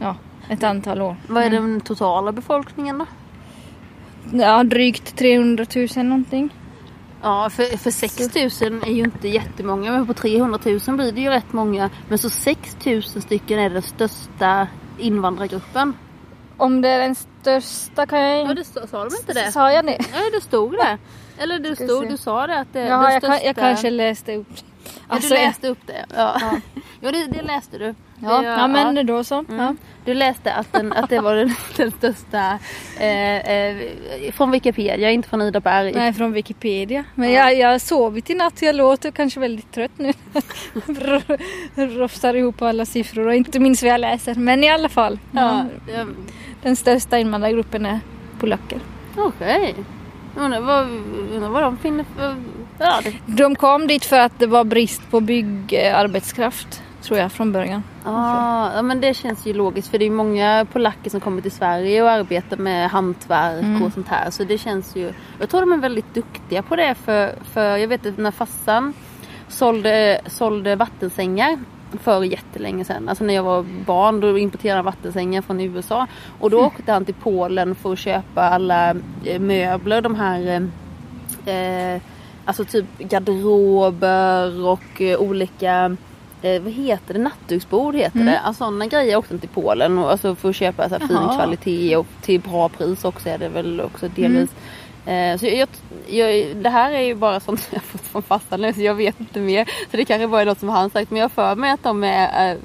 Ja, ett antal år. Vad är den totala befolkningen då? Ja, drygt 300 000 någonting. Ja, för, för 6 000 är ju inte jättemånga men på 300 000 blir det ju rätt många. Men så 6 000 stycken är den största invandrargruppen. Om det är den största kan jag Ja, det stod, sa de inte det? Sa jag det? Nej, det stod det. Eller du, Ska stod, du sa det att det Ja, den jag, kan, jag största- kanske läste upp. Alltså, du läste upp det. Ja, Ja. [laughs] ja det, det läste du. Ja, Det- ja men då så. Mm. Du läste att, den, att det var den, [laughs] den största eh, eh, från Wikipedia, inte från Ida Berg. Nej, från Wikipedia. Men jag, jag har sovit i natt jag låter kanske väldigt trött nu. [laughs] Rofsar ihop alla siffror och inte minst vad jag läser. Men i alla fall. Den största invandrargruppen är polacker. Okej. Undrar vad, undrar vad de finner för... Ja, det, De kom dit för att det var brist på byggarbetskraft. Tror jag från början. ah, ja, men det känns ju logiskt för det är många polacker som kommer till Sverige och arbetar med hantverk Mm. och sånt här. Så det känns ju... Jag tror de är väldigt duktiga på det för, för jag vet att när farsan sålde, sålde vattensängar för jättelänge sedan. Alltså när jag var barn då importerade han vattensängar från USA. Och då åkte han till Polen för att köpa alla eh, möbler, de här eh, eh, Alltså typ garderober och eh, olika eh, vad heter det? Nattduksbord heter det. Alltså sådana grejer åkte han till Polen och, alltså för att köpa så här, fin kvalitet och till bra pris också är det väl också delvis. Eh, så jag, jag, det här är ju bara sånt jag fått från farsan nu så jag vet inte mer. Så det kanske bara är något som han sagt men jag för mig att de är eh,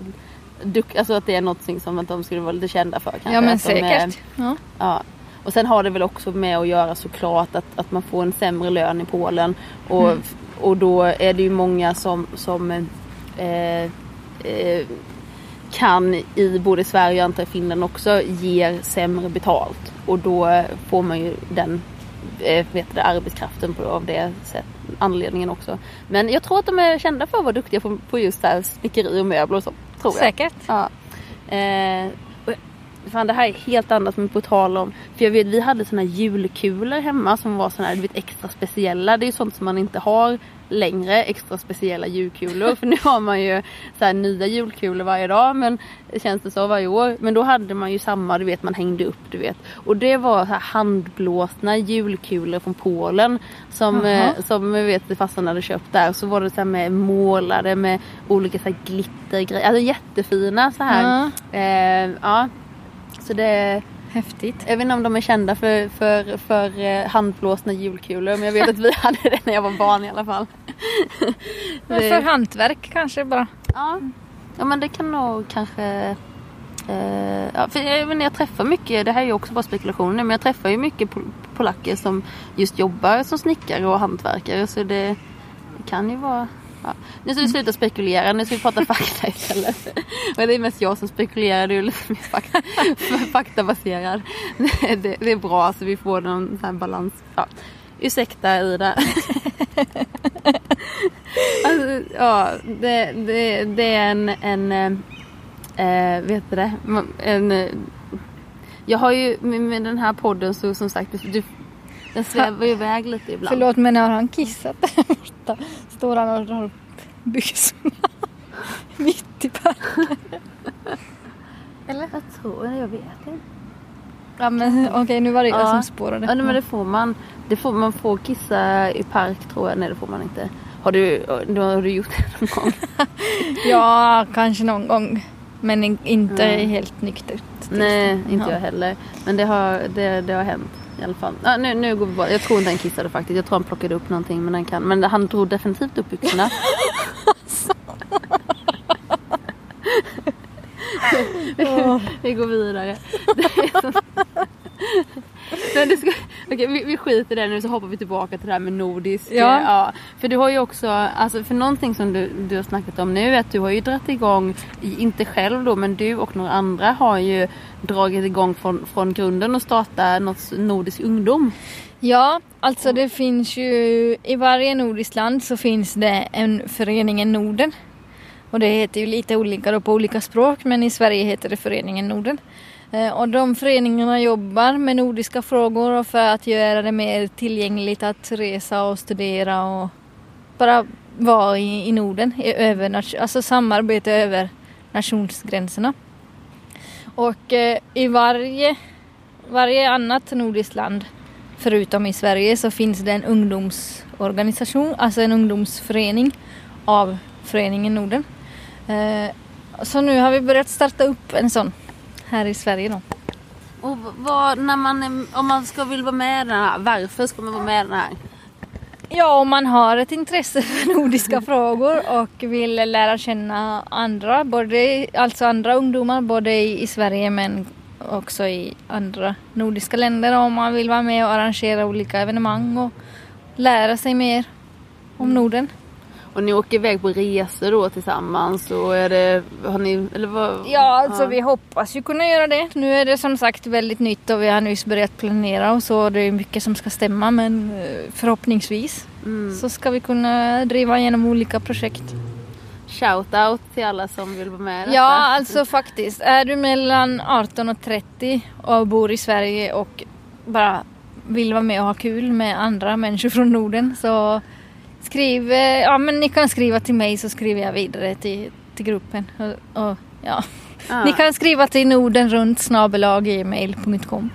duk, alltså att det är något som att de skulle vara lite kända för kanske. Ja men att de är- säkert. Ja. Ja. Och sen har det väl också med att göra såklart att, att man får en sämre lön i Polen. Och, Mm. och då är det ju många som, som eh, eh, kan i både Sverige och antar Finland också ger sämre betalt. Och då får man ju den eh, vet du, arbetskraften på, av det sätt, anledningen också. Men jag tror att de är kända för att vara duktiga på, på just det här snickeri och möbler och så. Tror jag. Säkert. Ja. Eh, fan det här är helt annat men på tal om. För jag vet vi hade såna här julkulor hemma som var såna här du vet, extra speciella. Det är ju sånt som man inte har längre extra speciella julkulor. För nu har man ju så här nya julkulor varje dag men känns det så varje år. Men då hade man ju samma, du vet man hängde upp du vet. Och det var så här handblåsna julkulor från Polen som, eh, som jag vet farsan hade köpt där. Så var det så här med målade med olika så här glittergrejer. Alltså jättefina så här. Eh, ja. Så det Häftigt. jag vet inte om de är kända för, för, för eh, handblåsna julkulor men jag vet att vi [laughs] hade det när jag var barn i alla fall. [laughs] Men för hantverk kanske bara. Ja, ja men det kan nog kanske... Eh, ja, för jag, men jag träffar mycket, det här är ju också bara spekulationer, men jag träffar ju mycket pol- polacker som just jobbar som snickare och hantverkare så det, det kan ju vara... Ja. Nu ska vi sluta spekulera, nu ska vi prata fakta istället. Men det är mest jag som spekulerar, du är lite mer fakta, faktabaserad. Det, det, är bra så vi får någon här balans. Ja. Ursäkta Ida. Alltså, ja, det, det, det är en, en äh, vet du det? En, eh, jag har ju med, med den här podden så som sagt, du, den svävar ju iväg lite ibland. Förlåt men har han kissat där borta? Står han och drar upp byxorna [laughs] mitt i parken? Eller? Jag tror, jag vet inte. Ja men okej nu var det jag Ja. som spårade. Ja, men det får man. Det får, man får kissa i park tror jag. Nej det får man inte. Har du, har du gjort det någon gång? [laughs] Ja kanske någon gång. Men in- inte Mm. helt nyktert. Nej, inte Ja. jag heller. Men det har, det, det har hänt i alla fall. Ja, nu, nu går vi bara. Jag tror inte han kissade faktiskt. Jag tror han plockade upp någonting men han kan. Men han drog definitivt upp byxorna. [laughs] [laughs] Vi går vidare. Det är så- Men det ska, okej, vi, vi skiter i det nu så hoppar vi tillbaka till det här med nordisk. Ja. eh, ja. För du har ju också, alltså för någonting som du, du har snackat om nu är att du har ju dragit igång, inte själv då men du och några andra har ju dragit igång från, från grunden och starta något nordisk ungdom. Ja, alltså det finns ju i varje nordiskt land så finns det en föreningen Norden. Och det heter ju lite olika då på olika språk men i Sverige heter det föreningen Norden. Eh, och de föreningarna jobbar med nordiska frågor och för att göra det mer tillgängligt att resa och studera och bara vara i, i Norden, i över, alltså samarbete över nationsgränserna. Och eh, i varje, varje annat nordiskt land förutom i Sverige så finns det en ungdomsorganisation, alltså en ungdomsförening av Föreningen Norden. Eh, så nu har vi börjat starta upp en sån här i Sverige då. Och vad, när man, om man ska vill vara med i den här, varför ska man vara med i den här? Ja, om man har ett intresse [laughs] för nordiska frågor och vill lära känna andra, både, alltså andra ungdomar både i, i Sverige men också i andra nordiska länder om man vill vara med och arrangera olika evenemang och lära sig mer om Norden. Och ni åker iväg på resor då tillsammans och är det, har ni, eller vad? Ja, alltså vi hoppas ju kunna göra det. Nu är det som sagt väldigt nytt och vi har nyss börjat planera och så. Det är mycket som ska stämma men eh, förhoppningsvis Mm. så ska vi kunna driva igenom olika projekt. Shout out till alla som vill vara med. Ja, alltså faktiskt. Är du mellan 18 och 30 och bor i Sverige och bara vill vara med och ha kul med andra människor från Norden så skriv, eh, ja men ni kan skriva till mig så skriver jag vidare till, till gruppen. Och, och, ja. Ja, Ni kan skriva till nordenrunt gmail.com.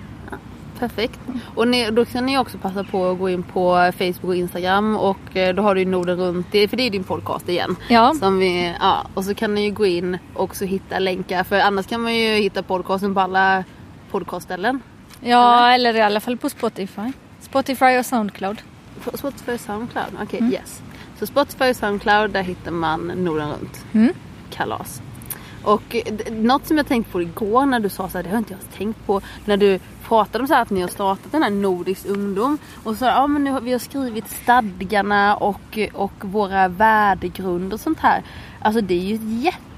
Perfekt. Och ni, då kan ni också passa på att gå in på Facebook och Instagram och eh, då har du ju Norden runt, för det är din podcast igen. Ja, Som vi, ja, och så kan ni ju gå in och också hitta länkar för annars kan man ju hitta podcasten på alla podcastställen. ja eller i alla fall på Spotify. Spotify och Soundcloud. Spotify och Soundcloud, okej yes. Så Spotify och Soundcloud där hittar man Norden runt. Mm. kalas. Och eh, något som jag tänkte på igår när du sa så här, det har inte jag tänkt på. När du pratade om så här att ni har startat den här Nordisk ungdom. Och så ja men nu har vi har skrivit stadgarna och, och våra värdegrunder och sånt här. Alltså det är ju ett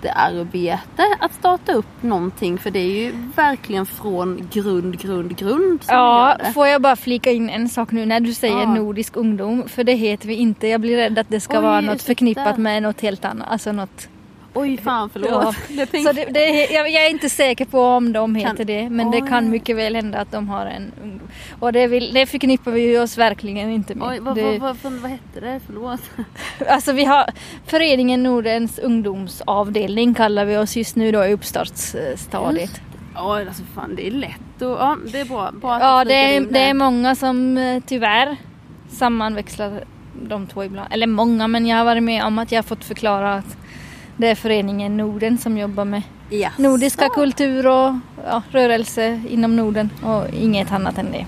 jättearbete att starta upp någonting för det är ju verkligen från grund, grund, grund som Ja, gör det. får jag bara flika in en sak nu när du säger Ja. nordisk ungdom, för det heter vi inte. Jag blir rädd att det ska Oj, vara något förknippat med något helt annat, alltså något Oj fan förlåt. Ja. [laughs] Det. Så det, det, jag, jag är inte säker på om de heter Kan- det men det Oj. kan mycket väl hända att de har en ungdom. Och det, vill, det förknippar vi oss verkligen inte med. Oj, vad, det, vad, vad, vad, vad hette det? Förlåt. [laughs] Alltså vi har Föreningen Nordens ungdomsavdelning kallar vi oss just nu då i uppstartsstadiet. Oj alltså fan det är lätt och ja det är bra. bra Ja det är, det är många som eh, tyvärr sammanväxlar de två ibland. Eller många men jag har varit med om att jag har fått förklara att det är Föreningen Norden som jobbar med Jaså? nordiska kultur och ja, rörelse inom Norden och inget annat än det.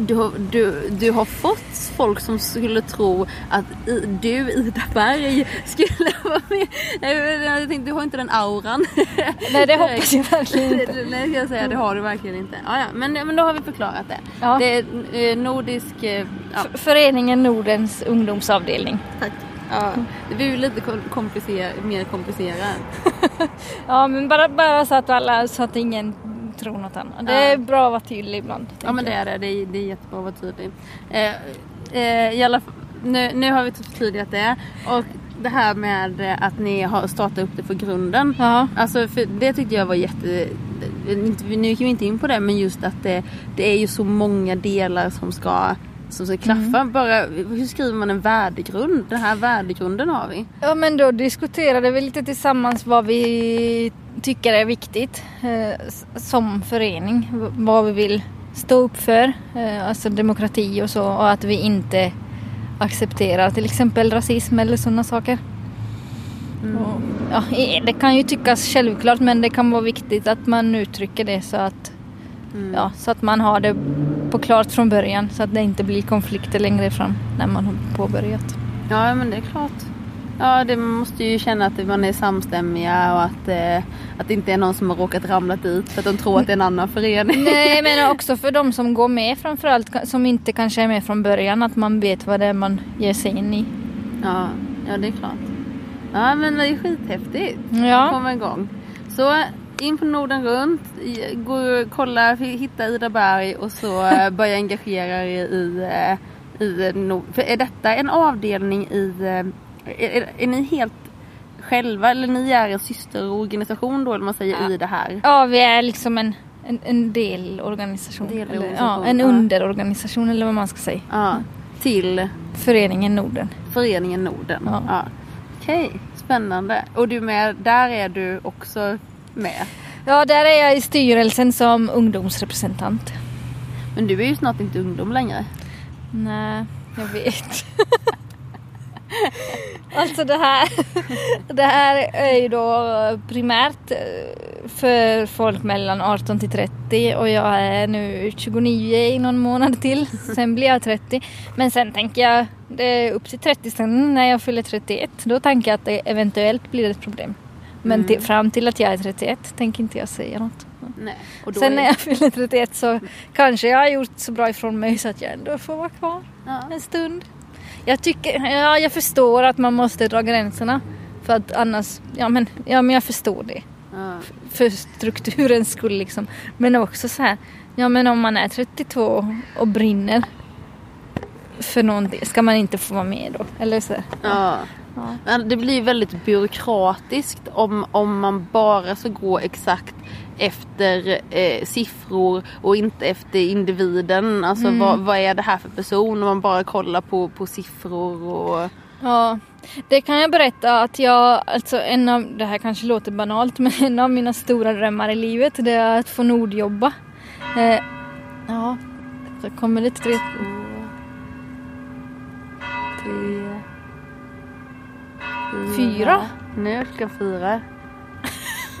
Du har, du, du har fått folk som skulle tro att du, Ida Berg, skulle [laughs] vara med. Jag tänkte, du har inte den auran. [laughs] Nej det hoppas jag verkligen inte. Nej, ska jag säga, det har du verkligen inte. Ja, ja, men, men då har vi förklarat det. Ja. Det är eh, nordisk... eh, Ja, Föreningen Nordens ungdomsavdelning. tack. Ja, det blir ju lite kom- komplicer, mer komplicerat. [laughs] Ja men bara, bara så att alla, så att ingen tror något annat. Det är bra att vara tydlig ibland. Ja men det är det, det är, det är jättebra att vara tydlig. Eh, eh, i alla, nu, nu har vi förtydligat det. Och det här med eh, att ni har startat upp det för grunden. Ja. Alltså för det tyckte jag var jätte... inte- Nu gick vi inte in på det men just att det, det är ju så många delar som ska, som ska klaffa. Bara, hur skriver man en värdegrund? Den här värdegrunden har vi. Ja men då diskuterade vi lite tillsammans vad vi tycker är viktigt eh, som förening. Vad vi vill stå upp för. Eh, alltså demokrati och så och att vi inte accepterar till exempel rasism eller sådana saker. Och, ja, det kan ju tyckas självklart men det kan vara viktigt att man uttrycker det så att, Mm. ja, så att man har det på klart från början så att det inte blir konflikter längre fram när man har påbörjat. Ja men det är klart. Ja det man måste ju känna att man är samstämmiga och att, eh, att det inte är någon som har råkat ramla dit för att de tror att det är en annan förening. [laughs] Nej men också för de som går med framförallt som inte kanske är med från början att man vet vad det är man ger sig in i. Ja, ja det är klart. Ja men det är skithäftigt. Ja. Komma igång. Så in på Norden runt, gå kolla, hitta Ida Berg och så eh, [laughs] börja engagera er i, i eh, För är detta en avdelning i, eh, är, är, ni helt själva eller ni är en systerorganisation då eller man säger i det här? Ja vi är liksom en, en, en delorganisation. Delorganisation, eller, ja, en ja. underorganisation eller vad man ska säga. Ja, till Föreningen Norden. Föreningen Norden. Ja. Ja. Okej, spännande. Och du med, där är du också med. Ja där är jag i styrelsen som ungdomsrepresentant. Men du är ju snart inte ungdom längre. Nej, jag vet. [laughs] alltså det här, det här är ju då primärt eh, för folk mellan 18 till 30 och jag är nu 29 i någon månad till. Sen blir jag 30. Men sen tänker jag, det är upp till 30 sen när jag fyller 31. Då tänker jag att det eventuellt blir ett problem. Men till, fram till att jag är 31 tänker inte jag säga något. Nej. Sen är- när jag fyller 31 så kanske jag har gjort så bra ifrån mig så att jag ändå får vara kvar Ja. en stund. Jag tycker, ja jag förstår att man måste dra gränserna. För att annars, ja men, ja men jag förstår det. Ja. För strukturens skull liksom. Men också så här, ja men om man är 32 och brinner för någonting, ska man inte få vara med då? Eller så. Ja. Ja. Men det blir väldigt byråkratiskt om, om man bara ska gå exakt efter eh, siffror och inte efter individen. Alltså Mm. vad, vad är det här för person? Om man bara kollar på, på siffror och... Ja, det kan jag berätta att jag, alltså en av, det här kanske låter banalt, men en av mina stora drömmar i livet det är att få nordjobba. Eh, ja, så kommer det tre... tre, Fyra? Nu ska fyra.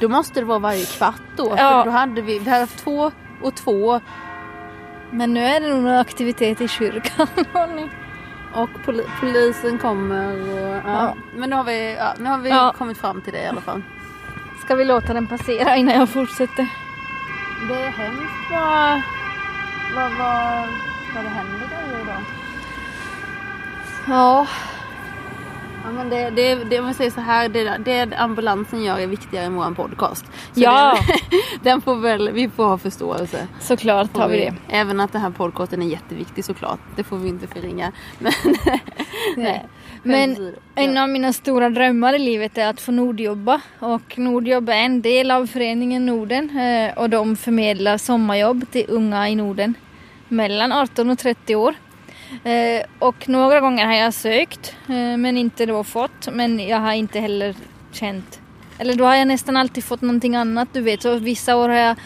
Då måste det vara varje kvart då. Ja. För då hade vi, vi hade haft två och två. Men nu är det nog någon aktivitet i kyrkan. [laughs] Och poli- polisen kommer och... Ja. Ja. Men nu har vi, ja, nu har vi kommit fram till det i alla fall. Ska vi låta den passera innan jag fortsätter? Det är hemskt vad, vad, vad, vad det händer grejer idag. Ja, Ja, men det, det, det, om vi säger så här, det, det ambulansen gör är viktigare än vår podcast. Så Ja. Det, [laughs] den får väl, vi får ha förståelse. såklart har vi det. Även att den här podcasten är jätteviktig såklart. Det får vi inte förringa. [laughs] Men, nej. Men åsido. en av mina stora drömmar i livet är att få Nordjobba och Nordjobb är en del av föreningen Norden eh, och de förmedlar sommarjobb till unga i Norden mellan 18 och 30 år. Eh, Och några gånger har jag sökt eh, men inte då fått men jag har inte heller känt eller då har jag nästan alltid fått någonting annat du vet så vissa år har jag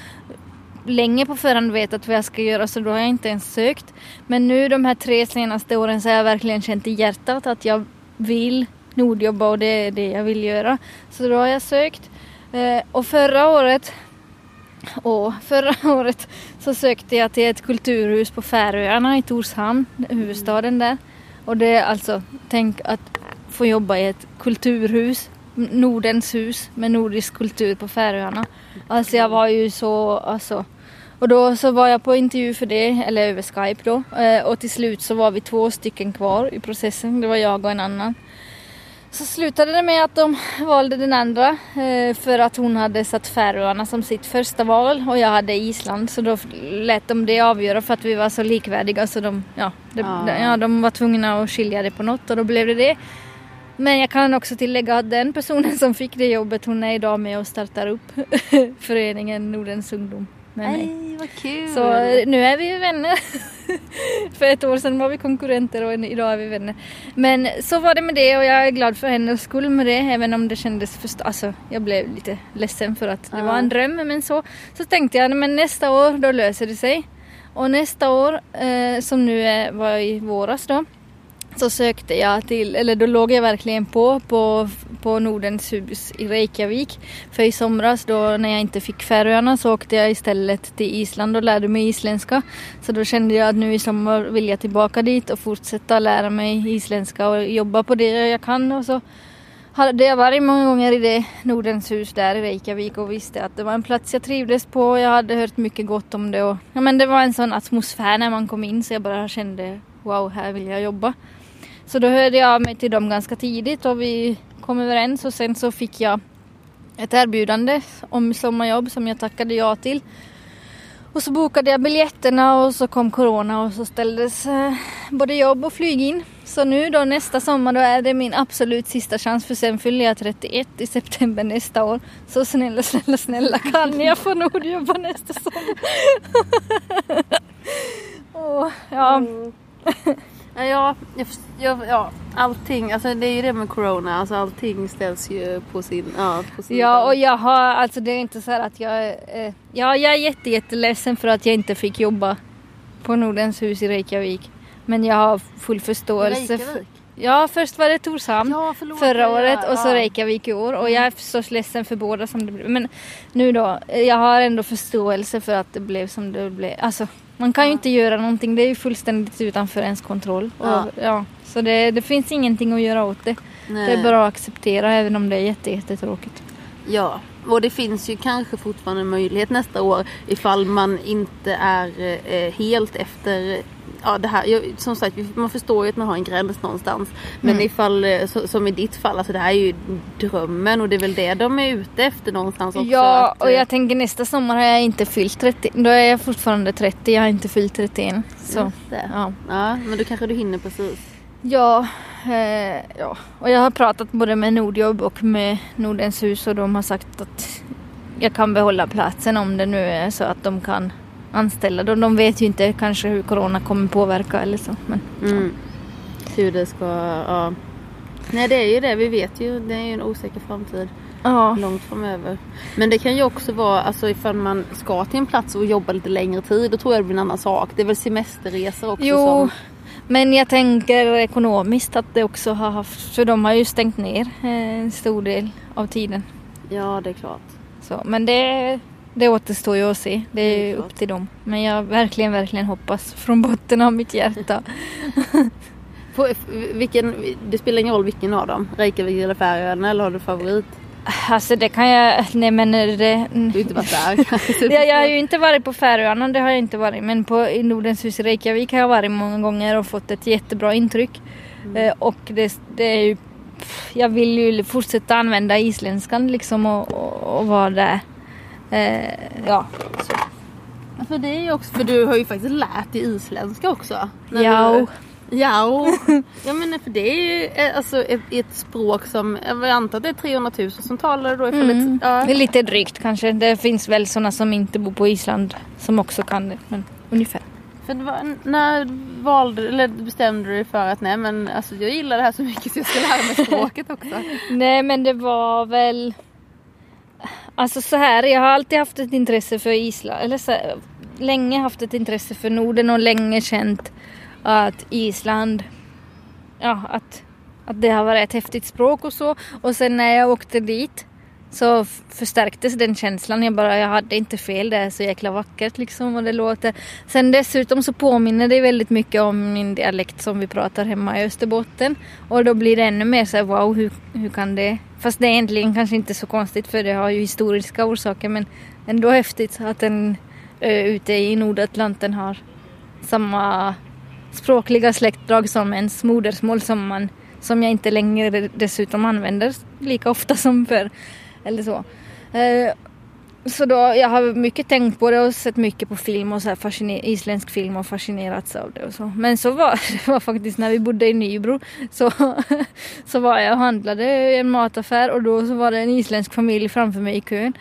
länge på förhand vetat vad jag ska göra så då har jag inte ens sökt. Men nu de här tre senaste åren så har jag verkligen känt i hjärtat att jag vill Nordjobba och det är det jag vill göra. Så då har jag sökt. Eh, Och förra året Åh, förra [laughs] året så sökte jag till ett kulturhus på Färöarna i Torshamn, huvudstaden där. Och det är alltså, tänk att få jobba i ett kulturhus, Nordens hus med nordisk kultur på Färöarna. Alltså jag var ju så, alltså. Och då så var jag på intervju för det, eller över Skype då. Eh, Och till slut så var vi två stycken kvar i processen, det var jag och en annan. Så slutade det med att de valde den andra eh, för att hon hade satt Färöarna som sitt första val och jag hade Island så då lät de det avgöra för att vi var så likvärdiga så de, ja, det, Ah. ja, de var tvungna att skilja det på något och då blev det det. Men jag kan också tillägga att den personen som fick det jobbet hon är idag med och startar upp [laughs] föreningen Nordens ungdom med mig. Nej, vad kul! Så eh, nu är vi vänner. [laughs] för ett år sedan var vi konkurrenter och idag är vi vänner. Men så var det med det och jag är glad för hennes skull med det. Även om det kändes först... Alltså jag blev lite ledsen för att det var en dröm. Men så, så tänkte jag men nästa år då löser det sig. Och nästa år eh, som nu är, var i våras då. Så sökte jag till, eller då låg jag verkligen på, på, på Nordens hus i Reykjavik. För i somras då när jag inte fick Färöarna så åkte jag istället till Island och lärde mig isländska. Så då kände jag att nu i sommar vill jag tillbaka dit och fortsätta lära mig isländska och jobba på det jag kan. Och så hade jag varit många gånger i det Nordens hus där i Reykjavik och visste att det var en plats jag trivdes på. Jag hade hört mycket gott om det och ja, men det var en sån atmosfär när man kom in så jag bara kände wow, här vill jag jobba. Så då hörde jag av mig till dem ganska tidigt och vi kom överens och sen så fick jag ett erbjudande om sommarjobb som jag tackade ja till. Och så bokade jag biljetterna och så kom corona och så ställdes eh, både jobb och flyg in. Så nu då nästa sommar då är det min absolut sista chans för sen fyller jag 31 i september nästa år. Så snälla, snälla, snälla kan jag få Nordjobba nästa sommar? [laughs] oh, ja. Mm ja, jag, jag, ja, allting, alltså det är ju det med corona, alltså allting ställs ju på sin, ja, på sin Ja och jag har, alltså det är inte så att jag, eh, ja jag är jätte, jätteledsen för att jag inte fick jobba på Nordens hus i Reykjavik. Men jag har full förståelse. För, Reykjavik? Ja först var det Torshamn Ja, förlåt. förra året och så ja. Reykjavik i år och jag är så ledsen för båda som det blev. Men nu då, jag har ändå förståelse för att det blev som det blev. Alltså man kan ju inte göra någonting, det är ju fullständigt utanför ens kontroll. Och, Ja. ja. så det, det finns ingenting att göra åt det. Nej. Det är bara att acceptera även om det är jätte, jättetråkigt. Ja, och det finns ju kanske fortfarande en möjlighet nästa år ifall man inte är eh, helt efter Ja, det här, som sagt, man förstår ju att man har en gräns någonstans. Men Mm. ifall, eh, som i ditt fall, alltså det här är ju drömmen och det är väl det de är ute efter någonstans också. Ja, att, och eh, jag tänker nästa sommar har jag inte fyllt 30. Då är jag fortfarande 30, jag har inte fyllt 31. Så, ja. Ja, men då kanske du hinner precis. Ja, eh, ja, och jag har pratat både med Nordjobb och med Nordens hus och de har sagt att jag kan behålla platsen om det nu är så att de kan anställa. De, de vet ju inte kanske hur corona kommer påverka eller så. Men, Mm. Hur det ska, ja. Nej det är ju det, vi vet ju, det är ju en osäker framtid. ja. långt framöver. Men det kan ju också vara, alltså ifall man ska till en plats och jobba lite längre tid, då tror jag det blir en annan sak. Det är väl semesterresor också Jo, som... men jag tänker ekonomiskt att det också har haft, för de har ju stängt ner eh, en stor del av tiden. Ja, det är klart. Så, men det, det återstår ju att se. Det är Det är ju klart. upp till dem. Men jag verkligen, verkligen hoppas från botten av mitt hjärta. På, vilken, det spelar ingen roll vilken av dem, Reykjavik eller Färöarna, eller har du favorit? Alltså det kan jag, nej men det... Du har inte varit där kanske. Ja, jag har ju inte varit på Färöarna, det har jag inte varit. Men på i Nordens hus i Reykjavik har jag varit många gånger och fått ett jättebra intryck. Eh, och det, det är ju... Jag vill ju fortsätta använda isländskan liksom och, och, och vara där. Eh, ja, så. För det är ju också, för du har ju faktiskt lärt dig isländska också. Ja, du- Ja, och, [laughs] ja men för det är ju eh, alltså ett, ett språk som, jag antar att det är 300 000 som talar då Mm. ett, ja. Det är lite drygt kanske. Det finns väl sådana som inte bor på Island som också kan det. Men ungefär. För var, när valde, eller bestämde du dig för att nej men alltså jag gillar det här så mycket så jag ska lära mig [laughs] språket också? Nej men det var väl... Alltså så här, jag har alltid haft ett intresse för Island. Eller så här, länge haft ett intresse för Norden och länge känt att Island... Ja, att, att det har varit ett häftigt språk och så. Och sen när jag åkte dit så förstärktes den känslan. Jag bara, jag hade inte fel, det är så jäkla vackert liksom och det låter. Sen dessutom så påminner det väldigt mycket om min dialekt som vi pratar hemma i Österbotten. Och då blir det ännu mer så här, wow, hur, hur kan det? Fast det är egentligen kanske inte så konstigt för det har ju historiska orsaker men ändå häftigt att en ö ute i Nordatlanten har samma språkliga släktdrag som ens modersmål som man som jag inte längre dessutom använder lika ofta [laughs] som förr. Eller så. Eh, så då, jag har mycket tänkt på det och sett mycket på film och så här fasciner- isländsk film och fascinerats av det och så. Men så var [laughs] det var faktiskt när vi bodde i Nybro så, [laughs] så var jag och handlade i en mataffär och då så var det en isländsk familj framför mig i kön.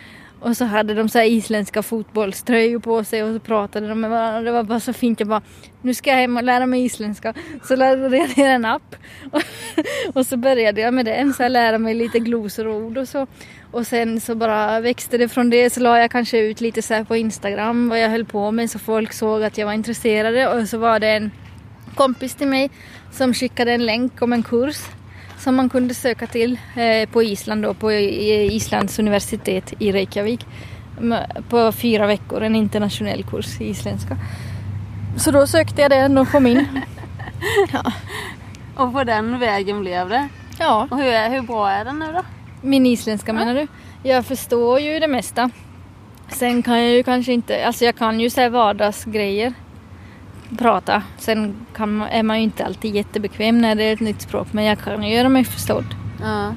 Och så hade de så här isländska fotbollströjor på sig och så pratade de med varandra. Det var bara så fint. Jag bara, nu ska jag hem och lära mig isländska. Så laddade jag ner en app. Och, [laughs] och så började jag med den, Så jag lärde mig lite glosor och ord och så. Och sen så bara växte det från det. Så la jag kanske ut lite så här på Instagram vad jag höll på med. Så folk såg att jag var intresserad. Och så var det en kompis till mig som skickade en länk om en kurs som man kunde söka till eh, på Island då, på i- Islands universitet i Reykjavik. På fyra veckor, en internationell kurs i isländska. Så då sökte jag den och kom in. [laughs] Och på den vägen blev det. Ja, Och hur, är, hur bra är den nu då? min isländska menar du? Jag förstår ju det mesta. Sen kan jag ju kanske inte, alltså jag kan ju säga vardagsgrejer. Prata. Sen kan är man ju inte alltid jättebekväm när det är ett nytt språk men jag kan ju göra mig förstådd. Ja.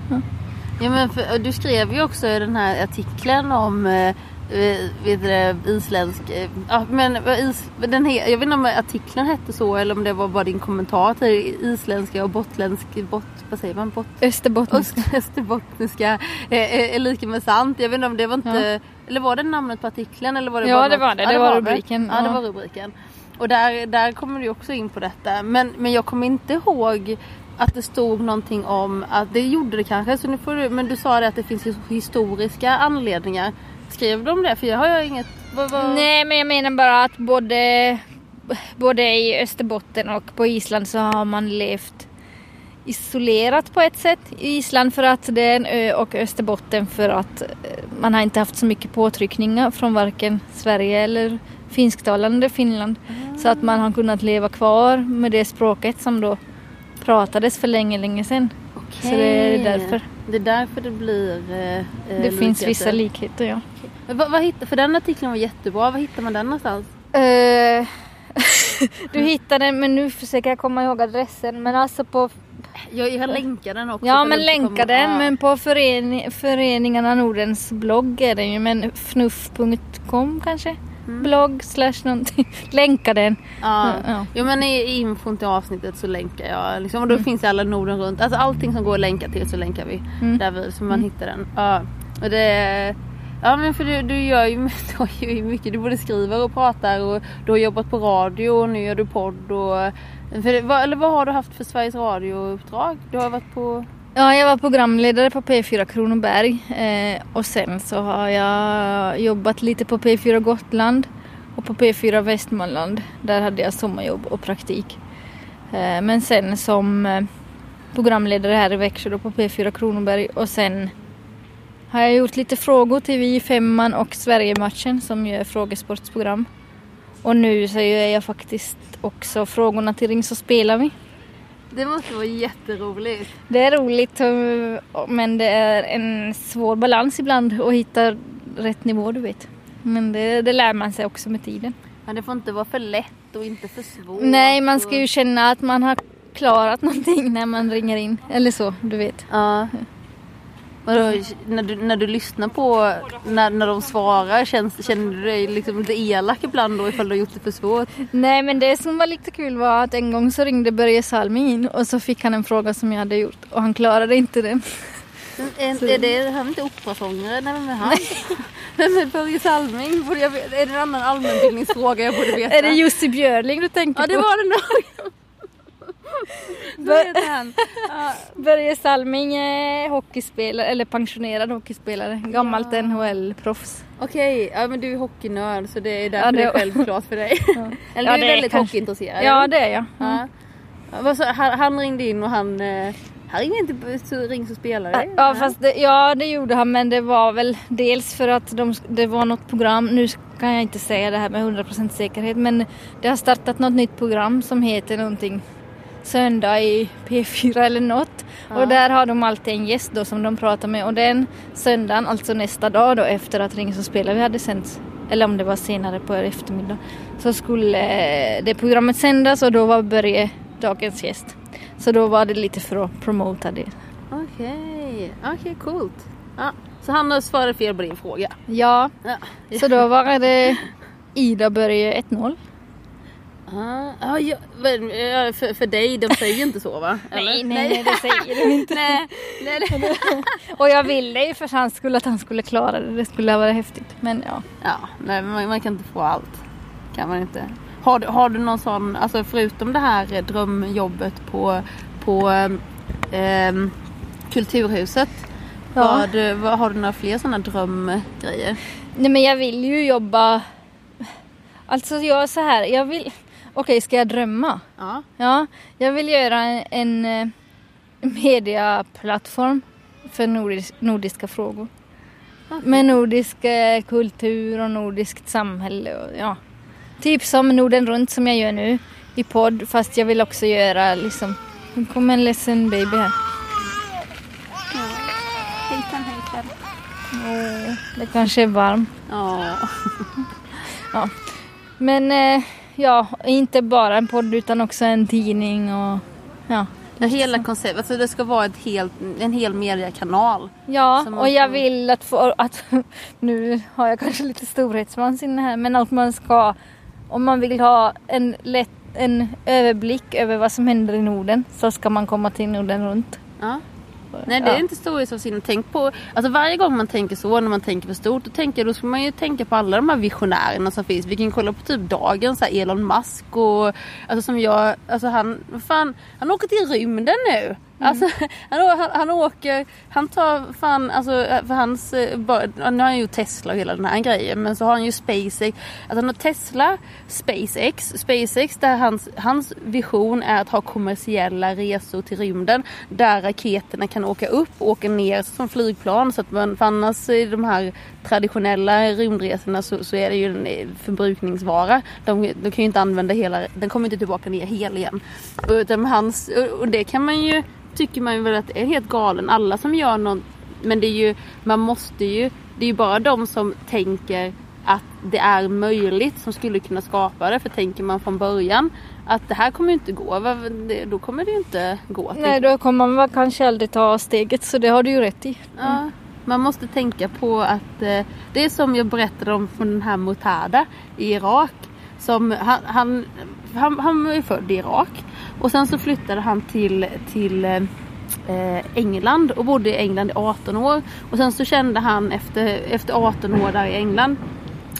ja men för, du skrev ju också i den här artikeln om eh, eh, vet det, isländsk... eh, Ja, men is, den he, jag vet inte om artikeln hette så eller om det var bara din kommentar till isländska och botländsk... Bot, vad säger man? Bot, Österbottniska. öst, österbottniska är, är, är lika med sant. Jag vet inte om det var inte... Eller var det namnet på artikeln? Eller var det Ja, bara det var det. Det var rubriken, Ja, det ja. var rubriken. Och där, där kommer du också in på detta. Men, men jag kommer inte ihåg att det stod någonting om att det gjorde det kanske. Så nu får du, men du sa det att det finns historiska anledningar. Skrev du om det? För jag har jag inget... Vad, vad... Nej, men jag menar bara att både, både i Österbotten och på Island så har man levt isolerat på ett sätt. I Island för att det är en ö och Österbotten för att eh, man har inte haft så mycket påtryckningar från varken Sverige eller finsktalande Finland. Så att man har kunnat leva kvar med det språket som då pratades för länge, länge sedan. Så det är därför. Det är därför det blir eh, eh, Det finns likheter. vissa likheter, ja. Men Vad, vad hittar, för den artikeln var jättebra. Var hittar man den någonstans? Eh, [laughs] du hittade den men nu försöker jag komma ihåg adressen. Men alltså på... Jag, jag länkar den också. Ja men länka den. Men på förening, Föreningarna Nordens blogg är den ju. Men fnuff.com kanske? Blogg slash någonting. [laughs] Länka den. Ja. Ja. Jo men i, infon till avsnittet så länkar jag. Liksom, och då finns alla Norden runt. Alltså allting som går att länka till så länkar vi. Mm. Där vi, så man hittar den. Ja. Och det, ja men för du, du gör ju [laughs] du ju mycket. Du både skriver och pratar och du har jobbat på radio och nu gör du podd. Och, för, eller vad har du haft för Sveriges Radio-uppdrag? Du har varit på... Ja, jag var programledare på P4 Kronoberg. Eh, och sen så har jag jobbat lite på P4 Gotland och på P4 Västmanland. Där hade jag sommarjobb och praktik. Eh, men sen som eh, programledare här i Växjö då på P4 Kronoberg och sen har jag gjort lite frågor till Vi i femman och Sverigematchen som ju är frågesportsprogram. Och nu så gör jag faktiskt också frågorna till Ring så spelar vi. Det måste vara jätteroligt. Det är roligt men det är en svår balans ibland att hitta rätt nivå du vet. Men det, det lär man sig också med tiden. Men det får inte vara för lätt och inte för svårt. Nej, man ska ju känna att man har klarat någonting när man ringer in. Eller så, du vet. Ja. Vadå, när, du, när du lyssnar på när, när de svarar, känns, känner du dig liksom lite elak ibland då ifall du har gjort det för svårt? Nej men det som var lite kul var att en gång så ringde Börje Salming in och så fick han en fråga som jag hade gjort och han klarade inte den. Är, är det han inte operasångare? Nej, vem är han? [laughs] Vem är Börje Salming? Borde jag, veta- är det en annan allmänbildningsfråga jag borde veta? Är det Jussi Björling du tänker Ja det på? var det nog. [laughs] [laughs] Ja, Börje Salming är hockeyspelare, eller pensionerad hockeyspelare. Gammalt NHL-proffs. Okej, ja men du är hockeynörd så det är därför Ja, det är självklart för dig. [laughs] Eller Ja, du är är väldigt kanske- hockeyintresserad. Ja eller? det är jag. Ja. Ja, han, han ringde in och han... eh, Han ringde inte ring så spelare. Ja, fast det, ja det gjorde han men det var väl dels för att de, det var något program, nu kan jag inte säga det här med 100% säkerhet men det har startat något nytt program som heter någonting Söndag i P4 eller något. Ja. Och där har de alltid en gäst då som de pratar med och den söndagen, alltså nästa dag då efter att Ring så spelar vi hade sänts eller om det var senare på eftermiddag så skulle eh, det programmet sändas och då var Börje dagens gäst. Så då var det lite för att promota det. Okej, okej coolt. Ja, så han svarade fel på din fråga. Ja, Ja. så då var det Ida Börje 1-0. Ah, ah, ja, för, för dig, de säger inte så va? [laughs] Eller? Nej, nej, nej, det säger de inte. [laughs] nej, nej, nej. [laughs] Och jag ville ju för hans skull att han skulle klara det. Det skulle varit häftigt. Men ja. Ja, nej, man, man kan inte få allt. Kan man inte. Har, du- har du någon sån, alltså förutom det här eh, drömjobbet på, på ehm, Kulturhuset. Ja. Vad, du- har du några fler sådana drömgrejer? Nej men jag vill ju jobba... Alltså jag är så här, jag vill... Okej, ska jag drömma? Ja. Ja, jag vill göra en, en eh, mediaplattform för nordisk, nordiska frågor. Med nordisk eh, kultur och nordiskt samhälle och ja. Typ som Norden runt som jag gör nu i podd fast jag vill också göra liksom... Nu kommer en ledsen baby här. Hejsan hejsan. Åh, det kanske är varmt. Ja. Men eh, ja, inte bara en podd utan också en tidning och ja. Det hela konceptet, alltså det ska vara ett helt, en hel mediekanal. Ja, man och jag vill att få, att [laughs] nu har jag kanske lite storhetsvansinne här, men att man ska, om man vill ha en lätt, en överblick över vad som händer i Norden så ska man komma till Norden runt. Ja. Nej det är Ja. inte storhetsvansinne. Tänk på, alltså varje gång man tänker så, när man tänker för stort, då, tänker, då ska man ju tänka på alla de här visionärerna som finns. Vi kan kolla på typ dagens, Elon Musk och alltså som jag, alltså han, fan, han åker till rymden nu. Mm. Alltså [laughs] han, han, han åker, han tar fan, alltså eh, för hans, eh, bara- nu har han ju Tesla och hela den här grejen men så har han ju SpaceX. Alltså han har Tesla, SpaceX, SpaceX där hans, hans vision är att ha kommersiella resor till rymden där raketerna kan åka upp och åka ner som flygplan så att man, för annars i de här traditionella rymdresorna så, så är det ju en eh, förbrukningsvara. De, de kan ju inte använda hela, den kommer inte tillbaka ner hel igen. Utan hans, och det kan man ju, tycker man ju väl att det är helt galen. Alla som gör något, men det är ju, man måste ju, det är ju bara de som tänker att det är möjligt som skulle kunna skapa det. För tänker man från början att det här kommer ju inte gå, då kommer det ju inte gå. Nej, då kommer man kanske aldrig ta steget så det har du ju rätt i. Ja, man måste tänka på att eh, det är som jag berättade om från den här Mutada i Irak. Som, han, han, han, han ju född i Irak och sen så flyttade han till, till eh, England och bodde i England i 18 år. Och sen så kände han efter, efter 18 år där i England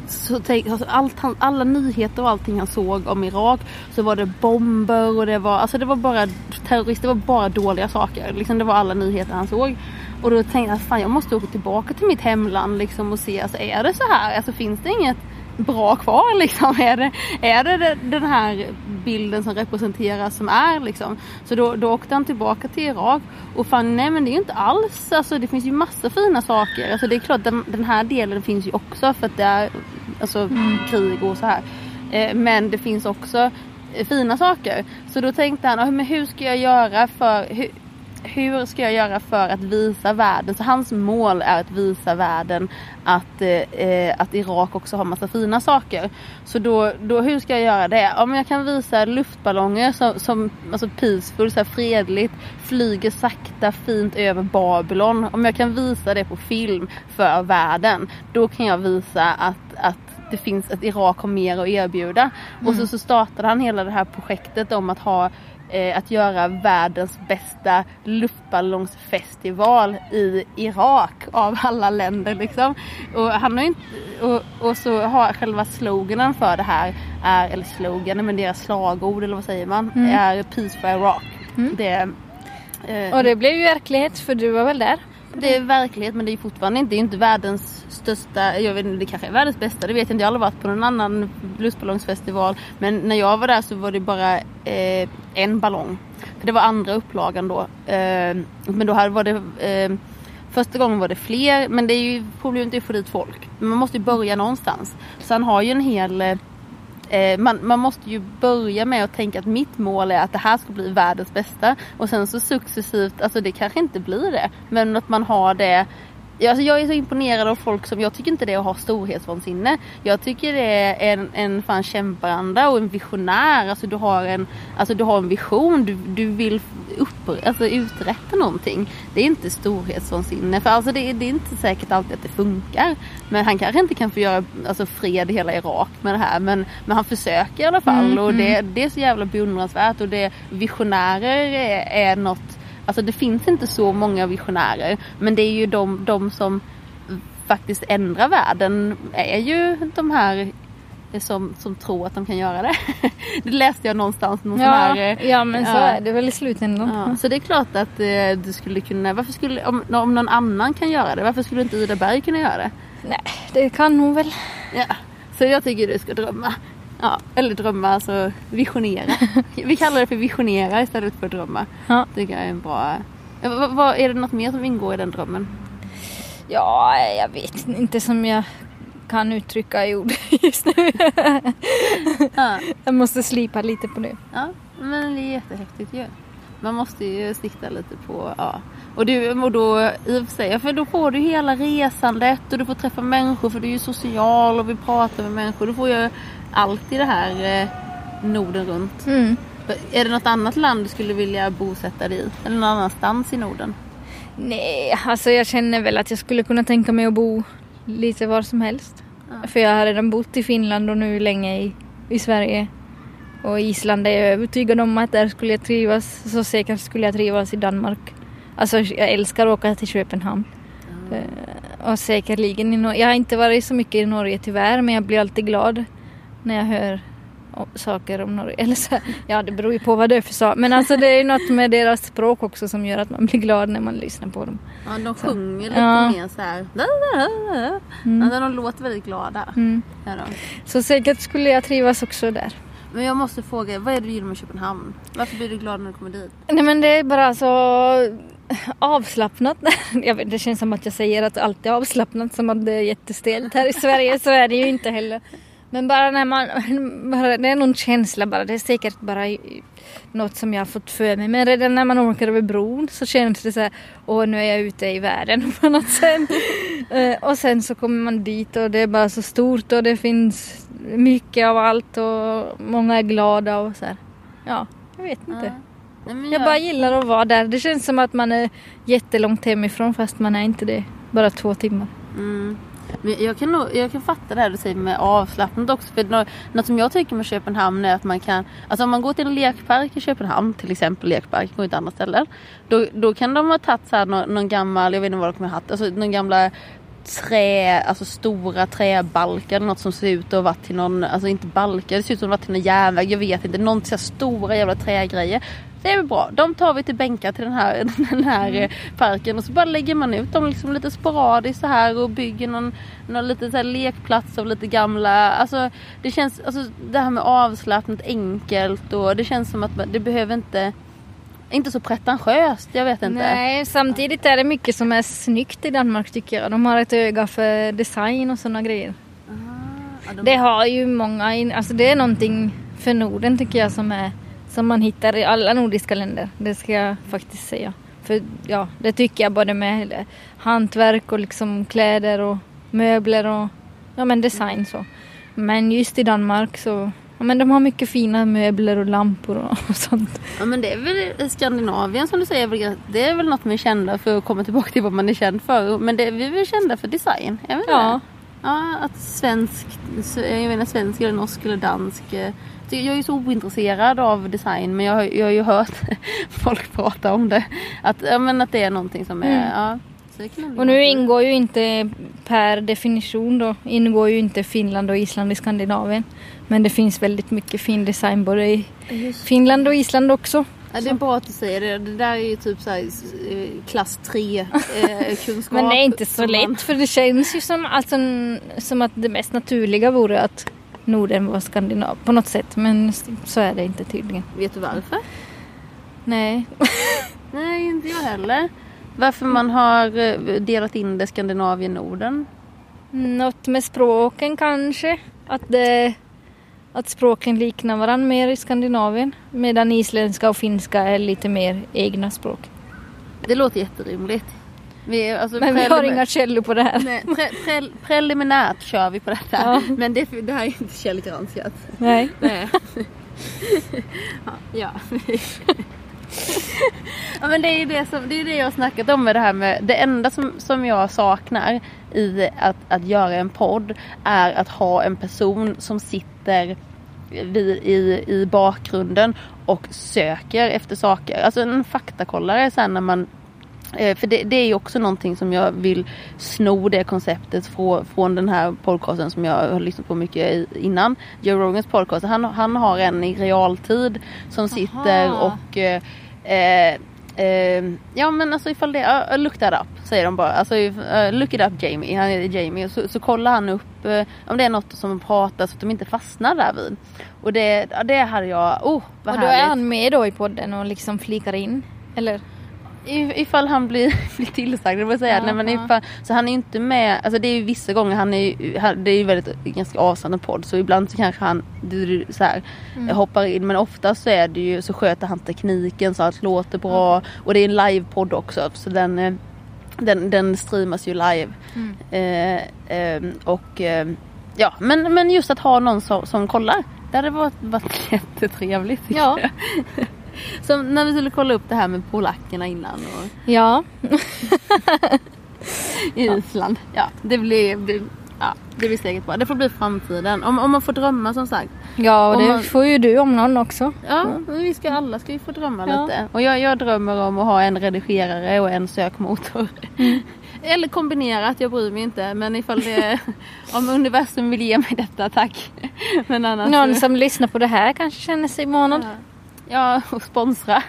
så tänk, alltså allt han, alla nyheter och allting han såg om Irak så var det bomber och det var, alltså det var bara terrorister, det var bara dåliga saker. Liksom det var alla nyheter han såg. Och då tänkte jag fan jag måste åka tillbaka till mitt hemland liksom och se, alltså är det så här? Alltså finns det inget bra kvar liksom? Är det, är det den här bilden som representeras som är liksom? Så då, då åkte han tillbaka till Irak och fan nej men det är ju inte alls, alltså det finns ju massa fina saker. Alltså det är klart den, den här delen finns ju också för att det är alltså krig och så här. Eh, men det finns också fina saker. Så då tänkte han, "Ah, men hur ska jag göra för hur, hur ska jag göra för att visa världen? Så hans mål är att visa världen att, eh, att Irak också har massa fina saker. Så då, då hur ska jag göra det? Om jag kan visa luftballonger som, som alltså peaceful, så här fredligt, flyger sakta fint över Babylon. Om jag kan visa det på film för världen, då kan jag visa att, att det finns att Irak har mer att erbjuda. Mm. Och så, så startade han hela det här projektet om att ha eh, att göra världens bästa luftballongsfestival i Irak av alla länder liksom. Och, han har inte, och, och så har själva sloganen för det här, är, eller sloganen men deras slagord eller vad säger man, mm. är Peace for Iraq. Mm. Det, eh, och det blev ju verklighet för du var väl där? Det är verklighet men det är fortfarande inte, det är inte världens största, jag vet inte, det kanske är världens bästa, det vet jag inte. Jag har aldrig varit på någon annan luftballongsfestival. Men när jag var där så var det bara eh, en ballong. För det var andra upplagan då. Eh, men då var det eh, Första gången var det fler men det är ju problemet att få dit folk. Man måste ju börja någonstans. Så han har ju en hel eh, eh, man, man, måste ju börja med att tänka att mitt mål är att det här ska bli världens bästa. Och sen så successivt, alltså det kanske inte blir det. Men att man har det Alltså jag är så imponerad av folk som, jag tycker inte det är att ha storhetsvansinne. Jag tycker det är en, en fan kämparanda och en visionär. Alltså du har en, alltså du har en vision, du, du vill upp, alltså uträtta någonting. Det är inte storhetsvansinne. För alltså det, det är inte säkert alltid att det funkar. Men han kanske inte kan få göra alltså, fred i hela Irak med det här. Men, men han försöker i alla fall. Mm, och det, mm. det är så jävla beundransvärt. Och det, visionärer är, är något Alltså det finns inte så många visionärer. Men det är ju de, de som faktiskt ändrar världen är ju de här som, som tror att de kan göra det. [laughs] det läste jag någonstans. Någon ja, här, eh, ja men så ja. är det väl i slutändan. Ja, så det är klart att eh, du skulle kunna, varför skulle, om, om någon annan kan göra det, varför skulle inte Ida Berg kunna göra det? Nej, det kan hon väl. Ja, så jag tycker du ska drömma. Ja, eller drömma, alltså visionera. [laughs] Vi kallar det för visionera istället för drömma. Ja. Det tycker jag är en bra... Vad, vad, är det något mer som ingår i den drömmen? Ja, jag vet inte som jag kan uttrycka i ord [laughs] just nu. ja. Jag måste slipa lite på det. Ja, men det är jättehäftigt ju. Man måste ju sikta lite på, ja. Och, du, och då i och för sig, för då får du hela resandet och du får träffa människor för du är ju social och vill prata med människor. Du får ju allt i det här eh, Norden runt. Mm. Är det något annat land du skulle vilja bosätta dig i? Eller någon annanstans i Norden? Nej, alltså jag känner väl att jag skulle kunna tänka mig att bo lite var som helst. Ja. För jag har redan bott i Finland och nu länge i, i Sverige. Och Island är jag övertygad om att där skulle jag trivas. Så säkert skulle jag trivas i Danmark. Alltså jag älskar att åka till Köpenhamn. Mm. Och säkerligen i Norge. Jag har inte varit så mycket i Norge tyvärr men jag blir alltid glad när jag hör saker om Norge. [laughs] Eller så, ja, det beror ju på vad det är för sak. Men alltså det är ju något med deras språk också som gör att man blir glad när man lyssnar på dem. Ja, de så. sjunger lite ja. mer så här. [laughs] Mm. Alltså, de låter väldigt glada. Mm. Ja, så säkert skulle jag trivas också där. Men jag måste fråga, vad är det du gillar med Köpenhamn? Varför blir du glad när du kommer dit? Nej men det är bara så [laughs] avslappnat. Jag vet, det känns som att jag säger att allt är avslappnat som att det är jättestelt här i Sverige. Så är det ju inte heller. Men bara när man, [laughs] det är någon känsla bara, det är säkert bara något som jag har fått för mig. Men redan när man åker över bron så känns det så här, åh nu är jag ute i världen [laughs] på något sätt. Eh, och sen så kommer man dit och det är bara så stort och det finns mycket av allt och många är glada och så här. Ja, jag vet inte. Ja. Jag... jag bara gillar att vara där. Det känns som att man är jättelångt hemifrån fast man är inte det. Bara två timmar. Mm. Jag kan, nog, jag kan fatta det här du säger med avslappnat också. För något, något som jag tycker med Köpenhamn är att man kan, alltså om man går till en lekpark i Köpenhamn, till exempel lekpark går inte annat ställe. Då, då kan de ha tagit så här någon, någon gammal, jag vet inte vad de kommer ha haft, alltså någon gamla trä, alltså stora träbalkar, något som ser ut att ha varit till någon, alltså inte balkar, det ser ut som att varit till någon järnväg, jag vet inte, någon så här stora jävla trägrejer. Det är bra. De tar vi till bänkar till den här, [laughs] den här mm. parken och så bara lägger man ut dem liksom lite sporadiskt så här och bygger någon, någon lite så här lekplats av lite gamla, alltså det känns, alltså det här med avslappnat enkelt och det känns som att det behöver inte inte så pretentiöst, jag vet inte. Nej, samtidigt är det mycket som är snyggt i Danmark tycker jag. De har ett öga för design och sådana grejer. Aha, de... Det har ju många, alltså det är någonting för Norden tycker jag som är som man hittar i alla nordiska länder. Det ska jag faktiskt säga. För ja, det tycker jag både med hantverk och liksom kläder och möbler och ja men design så. Men just i Danmark så Ja, men de har mycket fina möbler och lampor och, [laughs] sånt. Ja men det är väl Skandinavien som du säger, det är väl något man är kända för att komma tillbaka till vad man är känd för. Men det, vi är väl kända för design? Jag vet ja. Det. Ja, att svensk, jag menar svensk eller norsk eller dansk. Eh, jag är ju så ointresserad av design men jag har, jag har ju hört [laughs] folk prata om det. Att, ja, men att det är någonting som är, mm. ja. Och nu ingår ju inte per definition då, ingår ju inte Finland och Island i Skandinavien. Men det finns väldigt mycket fin design både i Finland och Island också. Ja, det är bra att du säger det. Det där är ju typ så här, eh, klass 3 eh, [laughs] kunskap. Men det är inte så lätt för det känns ju som, alltså, som att det mest naturliga vore att Norden var skandinav på något sätt. Men så är det inte tydligen. Vet du varför? Nej. [laughs] Nej, inte jag heller. Varför man har eh, delat in det Skandinavien-Norden? Något med språken kanske. Att, det, att språken liknar varandra mer i Skandinavien. Medan isländska och finska är lite mer egna språk. Det låter jätterimligt. Vi, alltså, men vi har inga källor på det här. Nej, pre, pre, preliminärt kör vi på detta. Ja. Men det, det här är inte källgranskat. Nej. Nej. ja. ja men det är ju det, som, det, är det jag har snackat om med det här med det enda som, som jag saknar i att, att göra en podd är att ha en person som sitter vid, i, i bakgrunden och söker efter saker. Alltså en faktakollare sen när man Eh, för det, det, är ju också någonting som jag vill sno det konceptet från, från den här podcasten som jag har lyssnat på mycket innan. Joe Rogans podcast. Han, han har en i realtid som sitter Aha. och eh, eh, ja men alltså ifall det, uh, look that up säger de bara. Alltså uh, look it up Jamie, han är Jamie. Så, så kollar han upp uh, om det är något som pratar så att de inte fastnar där vid. Och det, det hade jag, oh vad Och då härligt. är han med då i podden och liksom flikar in? Eller? Ifall han blir, [laughs] blir tillsagd, det säga. Ja, Nej, men ifall, så han är inte med, alltså det är ju vissa gånger han är det är ju väldigt ganska avslappnad podd så ibland så kanske han så här, mm. hoppar in men oftast så är det ju så sköter han tekniken så att det låter bra mm. och det är en livepodd också så den, eh, den, den streamas ju live. Mm. Eh, eh, och eh, ja men, men just att ha någon som, som kollar. Det hade varit, varit [laughs] jättetrevligt. Ja. [laughs] [laughs] Som när vi skulle kolla upp det här med polackerna innan. Och... Ja. I [laughs] Island. Ja, det blir, det, ja, det blir säkert bra. Det får bli framtiden. Om, om man får drömma som sagt. Ja, och det man... får ju du om någon också. Ja, vi ska alla ska ju få drömma ja. lite. Och jag, jag drömmer om att ha en redigerare och en sökmotor. Mm. [laughs] Eller kombinerat, jag bryr mig inte. Men ifall det om universum vill ge mig detta, tack. Men annars... Någon som lyssnar på det här kanske känner sig manad. Ja. Ja, [laughs] och sponsra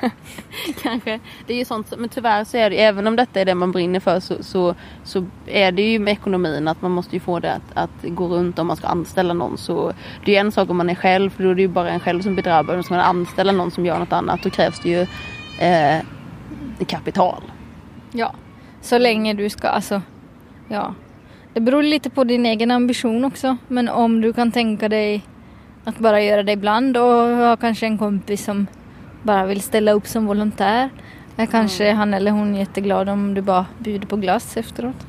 kanske. Det är ju sånt, men tyvärr så är det, även om detta är det man brinner för så, så, så är det ju med ekonomin att man måste ju få det att, att gå runt om man ska anställa någon. Så det är ju en sak om man är själv, för då är det ju bara en själv som blir drabbad. Men ska man anställa någon som gör något annat då krävs det ju eh, kapital. Ja, så länge du ska, alltså, ja. Det beror lite på din egen ambition också. Men om du kan tänka dig att bara göra det ibland och ha kanske en kompis som bara vill ställa upp som volontär. Är kanske mm. han eller hon jätteglad om du bara bjuder på glass efteråt.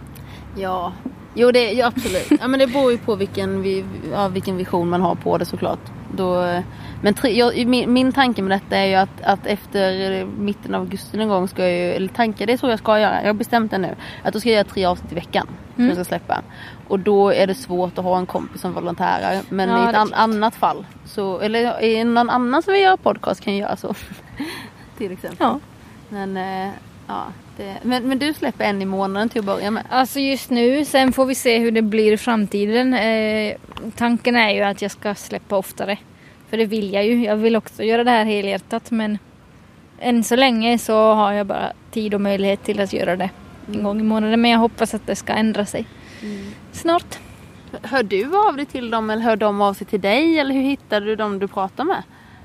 Ja, jo det, ja, absolut. Ja, men det beror ju på vilken, ja, vilken vision man har på det såklart. Då, men tre, jag, min, min tanke med detta är ju att, att efter mitten av augusti någon gång ska jag ju, eller tanke det är så jag ska göra, jag har bestämt det nu. Att då ska jag göra tre avsnitt i veckan. Som jag ska släppa. Och då är det svårt att ha en kompis som volontärer. Men ja, i ett an, annat fall, så, eller i någon annan som vill göra podcast kan göra så. [laughs] Till exempel. Ja. Men, äh, ja, det, men, men du släpper en i månaden till att börja med? Alltså just nu, sen får vi se hur det blir i framtiden. Eh, tanken är ju att jag ska släppa oftare. För det vill jag ju. Jag vill också göra det här helhjärtat men än så länge så har jag bara tid och möjlighet till att göra det en mm. gång i månaden. Men jag hoppas att det ska ändra sig mm. snart. Hör du av dig till dem eller hör de av sig till dig eller hur hittar du dem du pratar med?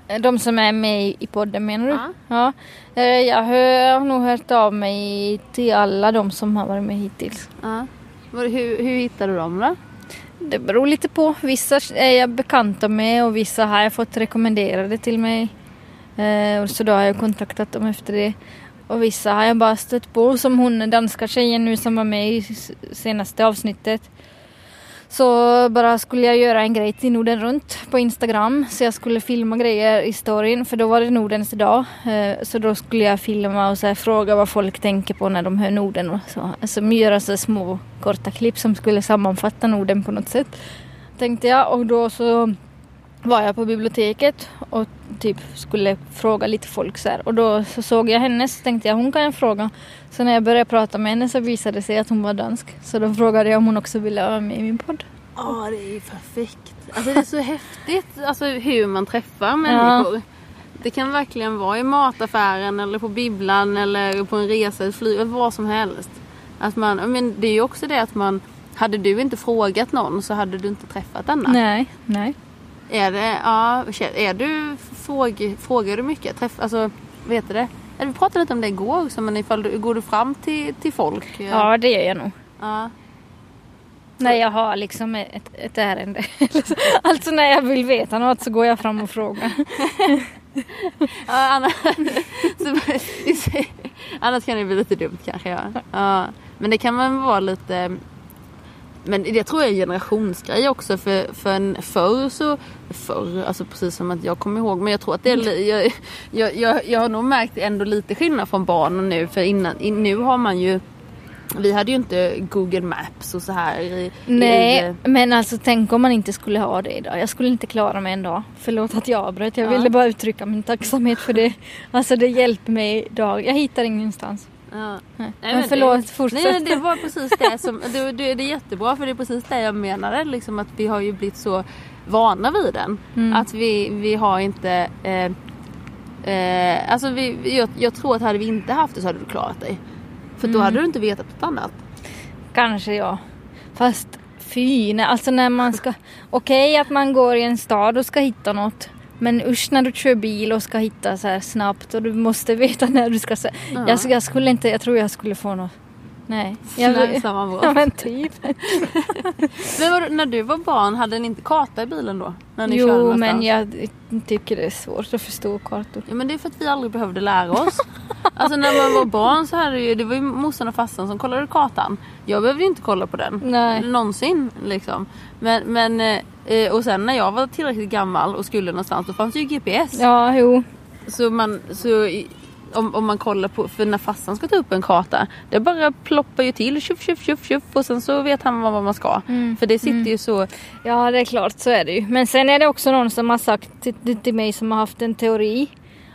Eh, de som är med i podden menar du? Ja. ja. Eh, jag har nog hört av mig till alla de som har varit med hittills. Ja. Hur, hur hittar du dem då? Det beror lite på. Vissa är jag bekanta med och vissa har jag fått rekommenderade till mig. Eh, så då har jag kontaktat dem efter det. Och vissa har jag bara stött på som hon danska tjejen nu som var med i senaste avsnittet. Så bara skulle jag göra en grej till Norden runt på Instagram. Så jag skulle filma grejer i storyn för då var det Nordens dag. Eh, så då skulle jag filma och så här fråga vad folk tänker på när de hör Norden och så. Alltså göra så alltså små korta klipp som skulle sammanfatta Norden på något sätt. Tänkte jag och då så var jag på biblioteket och typ skulle fråga lite folk så här. Och då så såg jag henne så tänkte jag hon kan jag fråga. Så när jag började prata med henne så visade det sig att hon var dansk. Så då frågade jag om hon också ville vara med i min podd. Ja, det är ju perfekt. Alltså det är så häftigt alltså, hur man träffar människor. Det kan verkligen vara i mataffären eller på bibblan eller på en resa, ett flyg, vad som helst. Att man, men det är ju också det att man, hade du inte frågat någon så hade du inte träffat denna. Nej, nej. Är det, ja, är du, fråg, frågar du mycket? Träff, alltså, vad heter det? Vi pratade lite om det igår också, men ifall du, går du fram till, till folk? Ja, det gör jag nog. ja. När jag har liksom ett, ett ärende. [laughs] alltså när jag vill veta något så går jag fram och frågar. [laughs] Ja, annars, [laughs] annars kan det bli lite dumt kanske. Ja. Ja, men det kan man vara lite... Men det tror jag är en generationsgrej också. För, för en förr så... Förr, alltså precis som att jag kommer ihåg. Men jag tror att det är... Jag, jag, jag, jag har nog märkt ändå lite skillnad från barnen nu. För innan, in, nu har man ju... Vi hade ju inte Google Maps och så här. I, i, Nej, men alltså tänk om man inte skulle ha det idag. Jag skulle inte klara mig en dag. Förlåt att jag avbröt. Jag Ja. ville bara uttrycka min tacksamhet för det. Alltså det hjälper mig idag. Jag hittar ingenstans. Ja. Nej. Men, men förlåt, det, fortsätt. Nej, det var precis det som, det, det, det är jättebra för det är precis det jag menade. Liksom att vi har ju blivit så vana vid den. Mm. Att vi, vi har inte, eh, eh, alltså vi, jag, jag tror att hade vi inte haft det så hade du klarat dig. För då Mm. hade du inte vetat något annat. Kanske ja. Fast fy, nej, alltså när man ska... Okej att man går i en stad och ska hitta något. Men usch när du kör bil och ska hitta så här snabbt och du måste [laughs] veta när du ska... se- Ja. Jag, jag skulle inte, jag tror jag skulle få något... Nej. Jag, Snällsamma ja bra. men typ. [laughs] Men var, när du var barn, hade ni inte karta i bilen då? När ni Jo men jag tycker det är svårt att förstå kartor. Ja men det är för att vi aldrig behövde lära oss. alltså när man var barn så hade ju, det var ju morsan och farsan som kollade kartan. Jag behövde inte kolla på den. Nej. Någonsin liksom. Men, men eh, och sen när jag var tillräckligt gammal och skulle någonstans då fanns det ju GPS. Ja, jo. Så man, så om, om man kollar på, för när farsan ska ta upp en karta. Det bara ploppar ju till tjuff tjuff tjuff tjuff och sen så vet han vad man ska. Mm. För det sitter ju så. Ja, det är klart, så är det ju. Men sen är det också någon som har sagt till, till mig som har haft en teori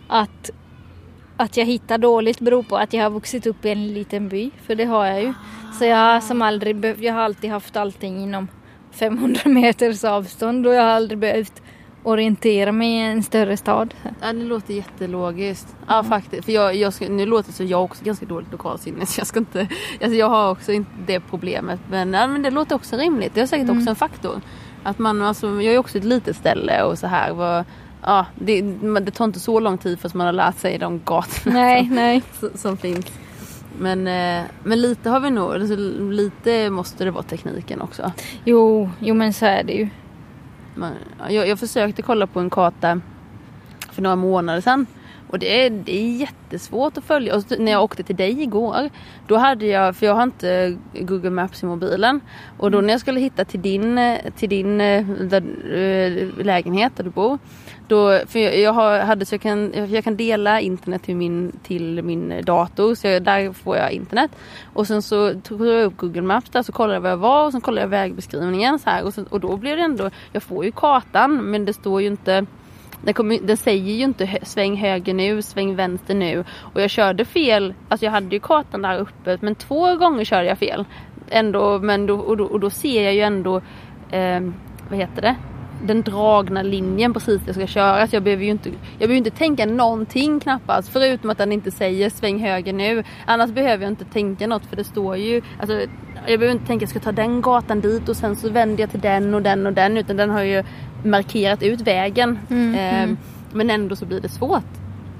att, att jag hittar dåligt beror på att jag har vuxit upp i en liten by, för det har jag ju. Så jag har, som aldrig jag har alltid haft allting inom 500 meters avstånd och jag har aldrig behövt orientera mig i en större stad. Ja, det låter jättelogiskt. Ja faktiskt. För jag, jag ska, nu låter det så jag också ganska dåligt lokalsinne [laughs] så jag ska inte... Alltså jag har också inte det problemet. Men, ja, men det låter också rimligt. Det är säkert också en faktor. Att man, alltså, jag är också ett litet ställe och så här. Vad, ja, det, det tar inte så lång tid förrän man har lärt sig de gatorna Nej, nej. [laughs] som, som finns. Men, eh, men lite har vi nog, alltså, lite måste det vara tekniken också. Jo, jo men så är det ju. Man, jag, jag försökte kolla på en karta för några månader sedan. Och det är, det är jättesvårt att följa. Och när jag åkte till dig igår. Då hade jag, för jag har inte Google Maps i mobilen. Och då när jag skulle hitta till din, eh, till din eh, där, eh, lägenhet där du bor. Då, för jag, hade så jag kan, jag kan dela internet till min, till min dator. Så jag, där får jag internet. Och sen så tog jag upp Google Maps där så kollade jag var jag var och sen kollade jag vägbeskrivningen så här. Och, sen, och då blir det ändå, jag får ju kartan men det står ju inte den, kom, den säger ju inte sväng höger nu, sväng vänster nu. Och jag körde fel, alltså jag hade ju kartan där uppe men två gånger körde jag fel. Ändå, men då, och, då, och då ser jag ju ändå, eh, vad heter det? Den dragna linjen precis där jag ska köra. Så jag behöver ju inte, jag behöver ju inte tänka någonting knappast. Förutom att den inte säger sväng höger nu. Annars behöver jag inte tänka något för det står ju, alltså jag behöver inte tänka jag ska ta den gatan dit och sen så vänder jag till den och den och den. Utan den har ju markerat ut vägen. Mm, Eh, mm. Men ändå så blir det svårt.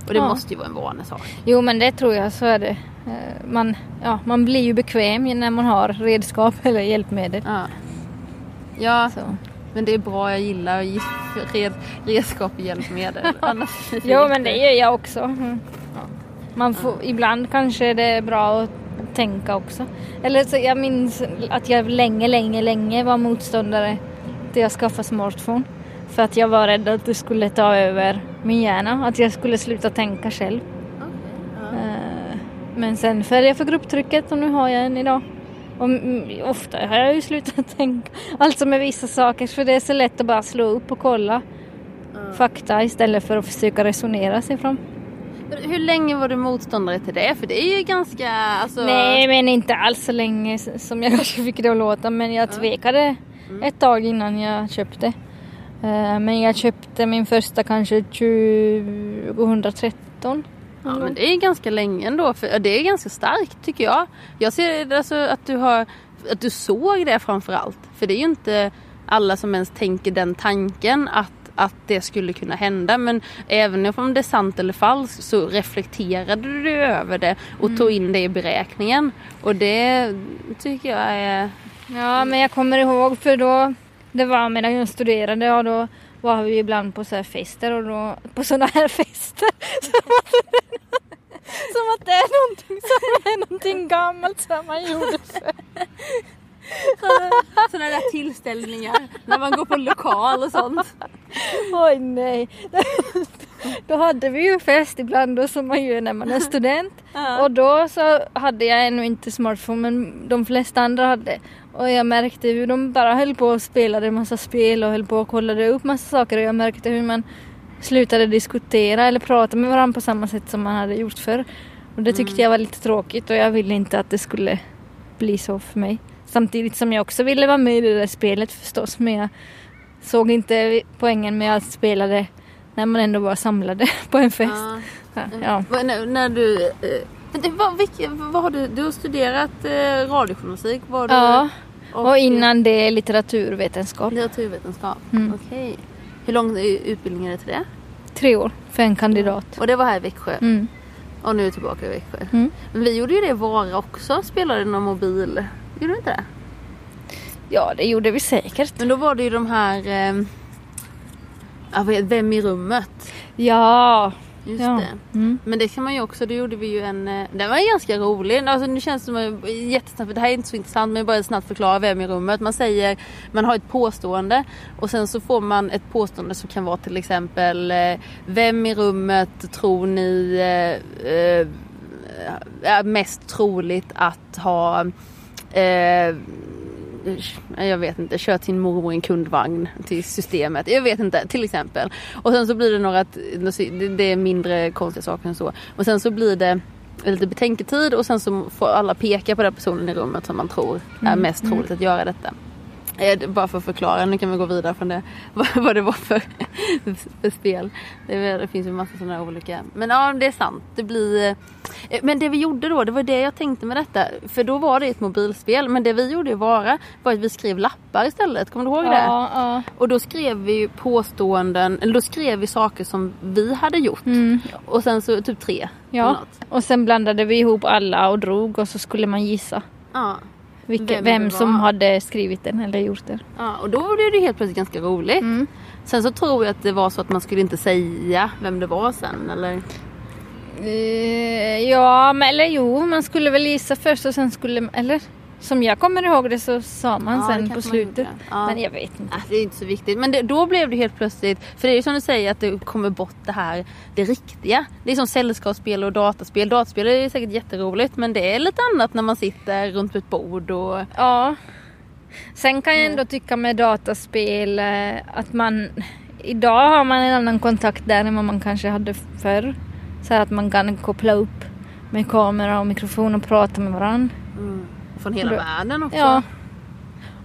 Och det Ja. måste ju vara en vanesak. Jo men det tror jag, så är det. Eh, Man, ja, man blir ju bekväm när man har redskap [laughs] eller hjälpmedel. Ja. Ja, Så. men det är bra. Jag gillar gi- red, redskap och hjälpmedel. [laughs] Annars Jo men det gör jag också. Mm. Man får, Ibland kanske det är bra att tänka också. Eller så jag minns att jag länge, länge, länge var motståndare till att skaffa smartphone. För att jag var rädd att det skulle ta över min hjärna, att jag skulle sluta tänka själv. Eh, Men sen föll jag för grupptrycket och nu har jag en idag. Och ofta har jag ju slutat [laughs] tänka. Alltså med vissa saker för det är så lätt att bara slå upp och kolla fakta istället för att försöka resonera sig fram. Hur länge var du motståndare till det? För det är ju ganska... Alltså... Nej men inte alls så länge som jag kanske fick det att låta men jag tvekade ett tag innan jag köpte. Eh, Men jag köpte min första kanske 2013. Ja, men det är ganska länge ändå. För det är ganska starkt tycker jag. Jag ser alltså att du har att du såg det framför allt. För det är ju inte alla som ens tänker den tanken att, att det skulle kunna hända. Men även om det är sant eller falskt så reflekterade du över det och tog in det i beräkningen. Och det tycker jag är... Ja men jag kommer ihåg för då det var medan jag studerade och då var vi ibland på så här fester och då på sådana här fester [laughs] som att, som att det är någonting som är någonting gammalt som man gjorde. Sådana där tillställningar när man går på lokal och sånt. Oj nej. [laughs] Då hade vi ju fest ibland då som man gör när man är student. [laughs] Ja. Och då så hade jag ännu inte smartphone men de flesta andra hade. Och jag märkte hur de bara höll på och spelade en massa spel och höll på och kollade upp massa saker och jag märkte hur man slutade diskutera eller prata med varandra på samma sätt som man hade gjort förr. Och det tyckte jag var lite tråkigt och jag ville inte att det skulle bli så för mig. Samtidigt som jag också ville vara med i det där spelet förstås men jag såg inte poängen med att spela det när man ändå var samlade [laughs] på en fest. Ja. Ja. Ja. Vad- När, när du... eh, vad, vilka, vad har du, du har studerat eh, radiojournalistik var du, ja. Och innan det litteraturvetenskap. litteraturvetenskap. Mm. Okej. Hur lång är utbildningen är det till det? Tre år för en kandidat. Och det var här i Växjö. Mm. Och nu är tillbaka i Växjö. Mm. Men vi gjorde ju det i Vara också. Spelade någon mobil. Gjorde du inte det? Ja, det gjorde vi säkert. Men då var det ju de här... Eh, Vem i rummet? Ja. Just ja. det. Mm. Men det kan man ju också, då gjorde vi ju en, eh, den var ganska rolig. Alltså nu känns det som jättesnabbt, för det här är inte så intressant men jag bara snabbt förklara vem i rummet. Man säger, man har ett påstående och sen så får man ett påstående som kan vara till exempel eh, Vem i rummet tror ni eh, är mest troligt att ha eh, jag vet inte, kört sin mormor i en kundvagn till systemet. Jag vet inte, till exempel. Och sen så blir det några, det är mindre konstiga saker än så. Och sen så blir det lite betänketid och sen så får alla peka på den personen i rummet som man tror är mest troligt att göra detta. Eh, Bara för att förklara, nu kan vi gå vidare från det. [laughs] Vad, det var för, för spel. Det, finns ju massa sådana olika. Men ja, det är sant. Det blir... eh, Men det vi gjorde då, det var det jag tänkte med detta. För då var det ett mobilspel. Men det vi gjorde Vara var att vi skrev lappar istället. Kommer du ihåg det? Ja, ja. Och då skrev vi påståenden, eller då skrev vi saker som vi hade gjort. Mm. Och sen så typ tre. ja. Och sen blandade vi ihop alla och drog och så skulle man gissa Ja. Vilka, Vem vem, som hade skrivit den eller gjort den. ja. Och då blev det helt plötsligt ganska roligt. Mm. Sen så tror jag att det var så att man skulle inte säga vem det var sen eller? Eh, ja, men eller jo, man skulle väl gissa först och sen skulle eller som jag kommer ihåg det så sa man Ja, sen på slutet. Ja. Men jag vet inte. Nej, det är inte så viktigt. Men det, då blev det helt plötsligt, för det är ju som du säger att det kommer bort det här, det riktiga. Det är som sällskapsspel och dataspel. Dataspel är säkert jätteroligt men det är lite annat när man sitter runt ett bord och Ja. Sen kan jag ändå tycka med dataspel eh, att man idag har man en annan kontakt där än vad man kanske hade förr. Så att man kan koppla upp med kamera och mikrofon och prata med varandra. mm, från hela Då- världen också. Ja.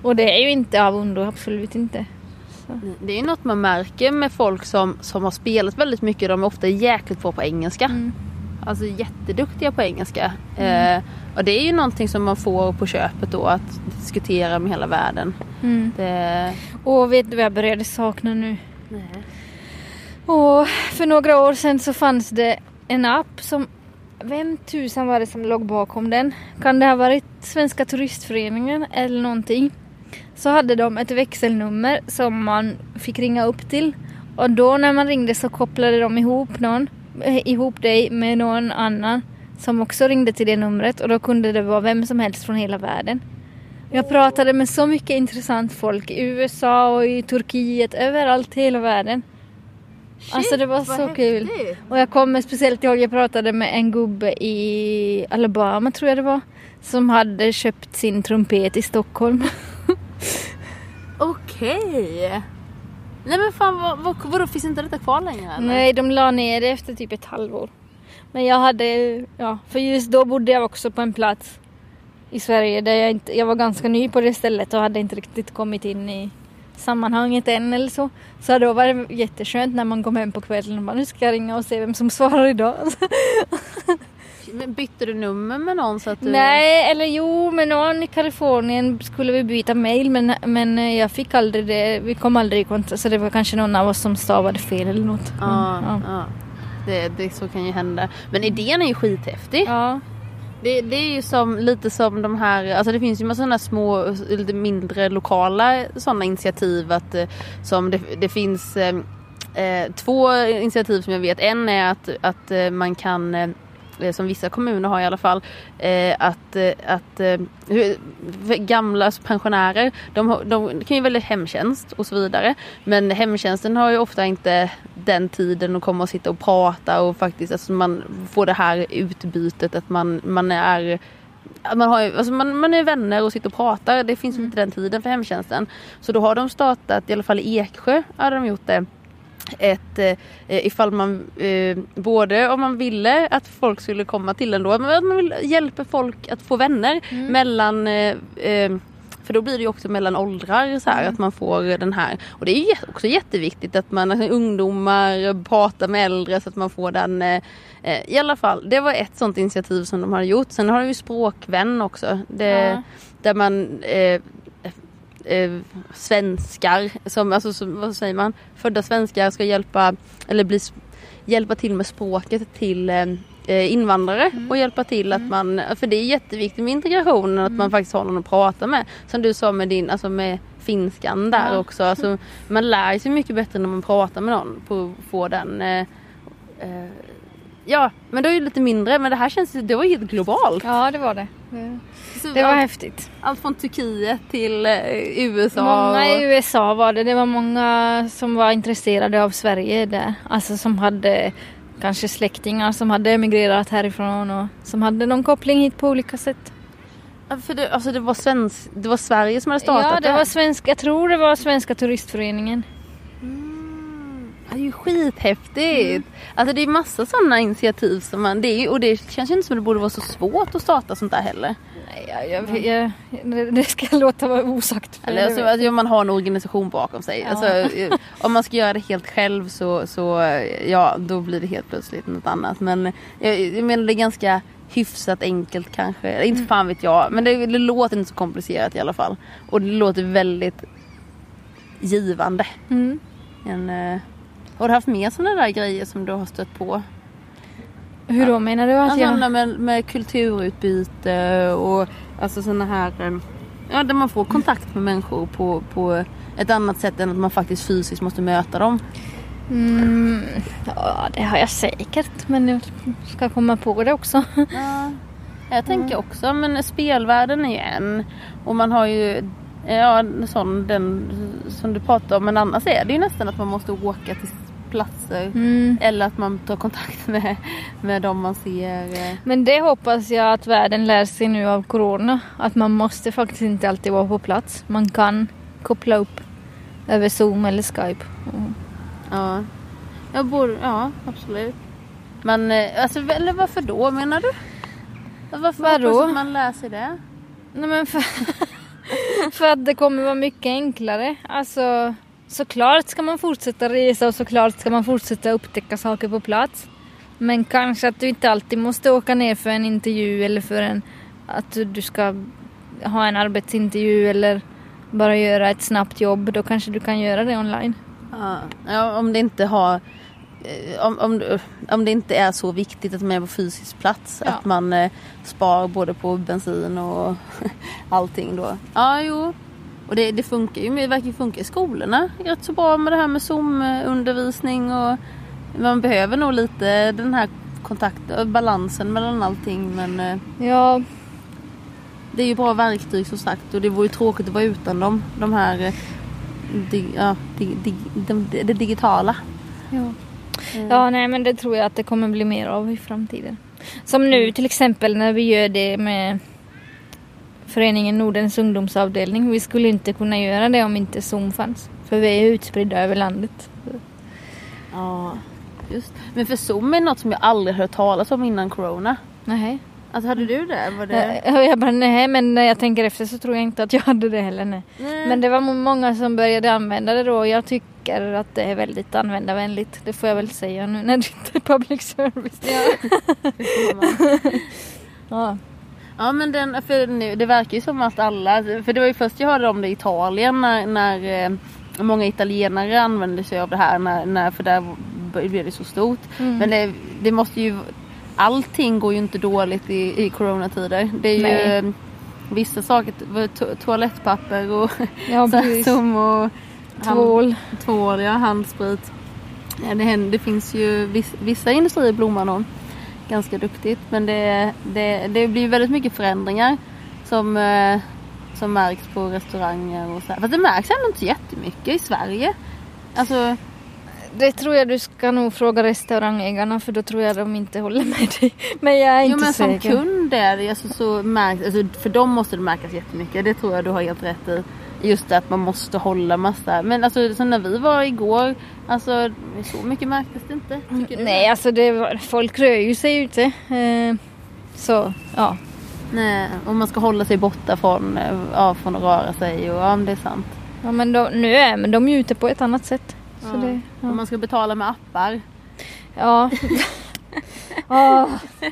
Och det är ju inte av ondo, absolut inte. Det är ju något man märker med folk som, som har spelat väldigt mycket. De är ofta jäkligt bra på engelska. Mm. Alltså jätteduktiga på engelska. Eh, och det är ju någonting som man får på köpet då att diskutera med hela världen. Mm. Det... Och vet du vad jag började sakna nu? Nej. Och för några år sedan så fanns det en app som vem tusan var det som låg bakom den? Kan det ha varit Svenska Turistföreningen eller någonting? Så hade de ett växelnummer som man fick ringa upp till. Och då när man ringde så kopplade de ihop någon eh, ihop dig med någon annan som också ringde till det numret och då kunde det vara vem som helst från hela världen. Jag pratade med så mycket intressant folk i USA och i Turkiet, överallt i hela världen. Shit, alltså det var så kul. Och jag kommer speciellt ihåg, jag pratade med en gubbe i Alabama tror jag det var. Som hade köpt sin trumpet i Stockholm. [laughs] Okej. Nej men fan vad, vad, vadå finns inte detta kvar längre eller? Nej, de la ner det efter typ ett halvår. Men jag hade, ja, för just då bodde jag också på en plats i Sverige där jag inte, jag var ganska ny på det stället och hade inte riktigt kommit in i sammanhanget än eller så. Så då var det jätteskönt när man kom hem på kvällen och bara nu ska jag ringa och se vem som svarar idag. [laughs] Men bytte du nummer med någon så att du... Nej, eller jo, med någon i Kalifornien skulle vi byta mail men, men eh, jag fick aldrig det. Vi kom aldrig i kontakt så det var kanske någon av oss som stavade fel eller något. Ja, Men, ja. Det, det, så kan ju hända. Men idén är ju skithäftig. ja. Det, det är ju som, lite som de här, alltså det finns ju massa sådana små, lite mindre lokala sådana initiativ att eh, som det, det finns eh, eh, två initiativ som jag vet. En är att, att man kan som vissa kommuner har i alla fall, eh, att, eh, att eh, gamla alltså pensionärer, de, de kan ju välja hemtjänst och så vidare. Men hemtjänsten har ju ofta inte den tiden att komma och sitta och prata och faktiskt alltså man får det här utbytet att man, man är man, har, alltså man, man är vänner och sitter och pratar. Det finns inte den tiden för hemtjänsten. Så då har de startat, i alla fall i Eksjö hade de gjort det ett, eh, ifall man, eh, både om man ville att folk skulle komma till en då, men att man vill hjälpa folk att få vänner mellan eh, eh, för då blir det ju också mellan åldrar så här, att man får den här. Och det är ju också jätteviktigt att man, alltså, ungdomar pratar med äldre så att man får den. Eh, eh, I alla fall, det var ett sånt initiativ som de har gjort. Sen har de ju språkvän också. Det, Ja. Där man eh, eh, svenskar, som, alltså, som, vad säger man, födda svenskar ska hjälpa, eller bli, hjälpa till med språket till eh, eh, invandrare och hjälpa till att man, för det är jätteviktigt med integrationen att man faktiskt har någon att prata med. Som du sa med din, alltså med finskan där Ja. också. Alltså, man lär sig mycket bättre när man pratar med någon på att få den eh, eh, Ja, men det är ju lite mindre men det här känns det var helt globalt. ja, det var det. Det- Det var allt, häftigt. allt från Turkiet till eh, USA. Många i USA var det. Det var många som var intresserade av Sverige där. Alltså som hade kanske släktingar som hade emigrerat härifrån och som hade någon koppling hit på olika sätt. Ja, För det, alltså det, var svensk, det var Sverige som hade startat Ja, det var svensk, jag tror det var Svenska turistföreningen. Mm, det är ju skithäftigt. Alltså det är massa sådana initiativ som man, det är, och det känns ju inte som det borde vara så svårt att starta sånt där heller. Nej, jag, jag, jag, det- ska låta vara osagt. för Eller alltså, att man har en organisation bakom sig. Ja. Alltså, eh, om man ska göra det helt själv så, så eh, ja, då blir det helt plötsligt något annat. Men jag, jag menar det är ganska hyfsat enkelt kanske. Inte fan vet jag. Men det, det låter inte så komplicerat i alla fall. Och det låter väldigt givande. Mm. En, eh, har du haft mer sådana där grejer som du har stött på? Hur då menar du att Alltså, jag... med, med kulturutbyte och alltså sådana här eh, Ja, där man får kontakt med människor på, på ett annat sätt än att man faktiskt fysiskt måste möta dem. Mm, ja, det har jag säkert men jag ska komma på det också. Ja, jag tänker också, men spelvärlden är ju en. Och man har ju ja, sån den som du pratar om. Men annars är det ju nästan att man måste åka till platser. Mm. Eller att man tar kontakt [laughs] med, med dem man ser. eh. Men det hoppas jag att världen lär sig nu av corona. Att man måste faktiskt inte alltid vara på plats. Man kan koppla upp över zoom eller skype. Mm. Ja, jag bor, ja absolut. Men eh, alltså, eller varför då menar du? Varför Vadå? man lär sig det? Nej men för, [laughs] för att det kommer vara mycket enklare. Alltså såklart ska man fortsätta resa och såklart ska man fortsätta upptäcka saker på plats. Men kanske att du inte alltid måste åka ner för en intervju eller för en att du ska ha en arbetsintervju eller bara göra ett snabbt jobb. Då kanske du kan göra det online. Ja, om det inte har eh, om, om, om det inte är så viktigt att man är på fysisk plats. Ja. Att man eh, spar både på bensin och [laughs] allting då. Ja, jo. Och det, det funkar ju, det verkar ju funka i skolorna rätt så bra med det här med Zoom-undervisning och man behöver nog lite den här kontakt, balansen mellan allting men eh, Ja, det är ju bra verktyg som sagt och det vore ju tråkigt att vara utan dem. De här eh, di, ja, di, di, de, det digitala. ja. Mm. Ja, nej men det tror jag att det kommer bli mer av i framtiden. Som nu till exempel när vi gör det med föreningen Nordens ungdomsavdelning. Vi skulle inte kunna göra det om inte Zoom fanns. För vi är utspridda över landet. Ja, just. Men för Zoom är något som jag aldrig hört talas om innan corona. Nej. Alltså hade du det? Var det... Jag, bara nej men när jag tänker efter så tror jag inte att jag hade det heller. Nej. Nej. Men det var må- många som började använda det då och jag tycker att det är väldigt användarvänligt. Det får jag väl säga nu när det inte är public service. Ja. [laughs] Ja men den, för nu, det verkar ju som att alla, för det var ju först jag hörde om det i Italien när, när eh, många italienare använde sig av det här när, när för där blev det så stort. Mm. Men det, det måste ju, allting går ju inte dåligt i, i coronatider. Det är ju Nej. eh, vissa saker, to, toalettpapper och [laughs] Ja, som och Tvål. tvål, ja, handsprit. Ja, det, händer, det finns ju viss, vissa industrier blommar nog ganska duktigt men det, det, det blir väldigt mycket förändringar som, eh, som märks på restauranger och så här. Fast det märks ändå inte så jättemycket i Sverige. Alltså, Det tror jag du ska nog fråga restaurangägarna för då tror jag de inte håller med dig. [laughs] Men jag är jo, inte men som säker. kund är det, alltså, så märks, alltså, för dem måste det märkas jättemycket. Det tror jag du har helt rätt i. Just det att man måste hålla massa. Men alltså som när vi var igår, alltså så mycket märktes det inte. Tycker du? Nej, alltså det var, folk rör ju sig ute. Eh, så, ja. Nej, och man ska hålla sig borta från, eh, ja, från att röra sig och ja, det är sant. ja men de, nu är men de är ju ute på ett annat sätt. Så Ja. det, ja. Och man ska betala med appar. Ja. [laughs] Ja,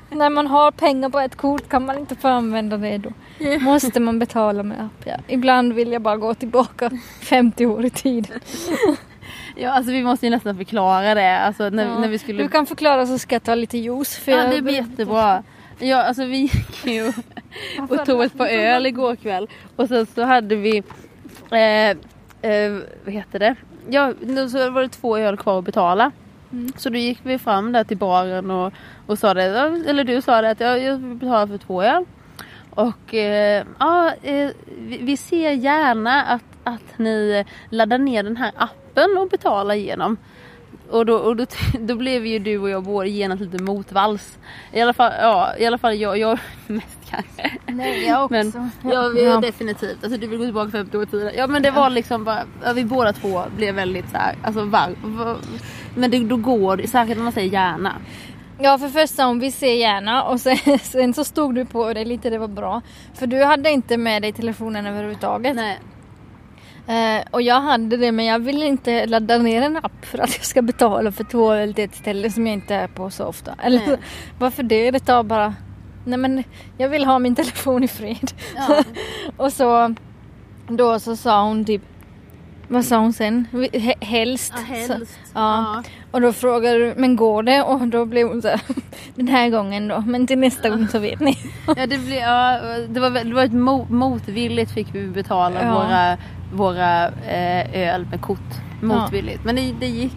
när man har pengar på ett kort kan man inte få använda det då. Måste man betala med app. Ja. Ibland vill jag bara gå tillbaka 50 år i tiden. Ja, alltså vi måste ju nästan förklara det. Alltså när, Ja. när vi skulle... Du kan förklara så ska jag ta lite juice. För Ja, det blir jättebra. Ja, alltså vi gick ju och tog ett par öl igår kväll. Och sen så hade vi, eh, eh, vad heter det? Ja, nu så var det två öl kvar att betala. Mm. Så då gick vi fram där till baren och, och sa det, ja, eller du sa det att jag, jag vill betala för två öl. Och eh, ja, eh, vi, vi ser gärna att, att ni laddar ner den här appen och betalar igenom. Och då, och då, [laughs] då blev ju du och jag båda genast lite motvalls. I alla fall, ja, i alla fall jag, jag [laughs] mest kanske. Nej, jag också. Men ja, vi, ja. definitivt. Alltså du vill gå tillbaka 50 år i tiden. Ja men det var liksom bara, ja, vi båda två blev väldigt så här, alltså var, var, Men det, då går det, särskilt när man säger gärna. Ja för första om vi ser gärna och sen, [laughs] sen så stod du på det lite, det var bra. För du hade inte med dig telefonen överhuvudtaget. Nej. Eh, och jag hade det men jag vill inte ladda ner en app för att jag ska betala för två öl till ett ställe som jag inte är på så ofta. Eller Nej. [laughs] varför det? Det tar bara... Nej men jag vill ha min [laughs] telefon i fred. Ja. och så då så sa hon typ vad sa hon sen? He- Helst. Ja, helst. Så, ja. Och då frågade du, men går det? Och då blev hon så här, [laughs] den här gången då, men till nästa gång så vet ni. [laughs] Ja, det, blev, ja, det, var, det var ett mo, motvilligt fick vi betala Ja. våra, våra eh, öl med kort. Motvilligt. Men det, det gick.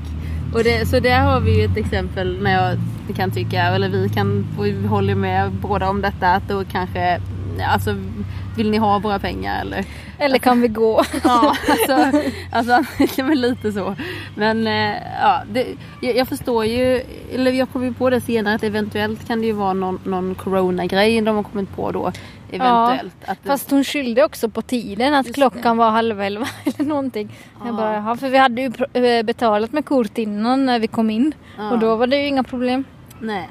Och det, så där har vi ju ett exempel när jag kan tycka, eller vi kan, vi håller med båda om detta, att då kanske, alltså vill ni ha våra pengar eller? Eller kan vi gå? [laughs] Ja, alltså, alltså [laughs] ja, lite så. Men eh, ja, det, jag, jag förstår ju, eller jag kom ju på det senare att eventuellt kan det ju vara någon, någon corona-grej de har kommit på då. Eventuellt. Att det- Fast hon skyllde också på tiden att Just klockan var halv elva [laughs] eller någonting. Ja. Jag bara, jaha, för vi hade ju eh, betalat med kort innan när vi kom in. Ja. Och då var det ju inga problem. Nej.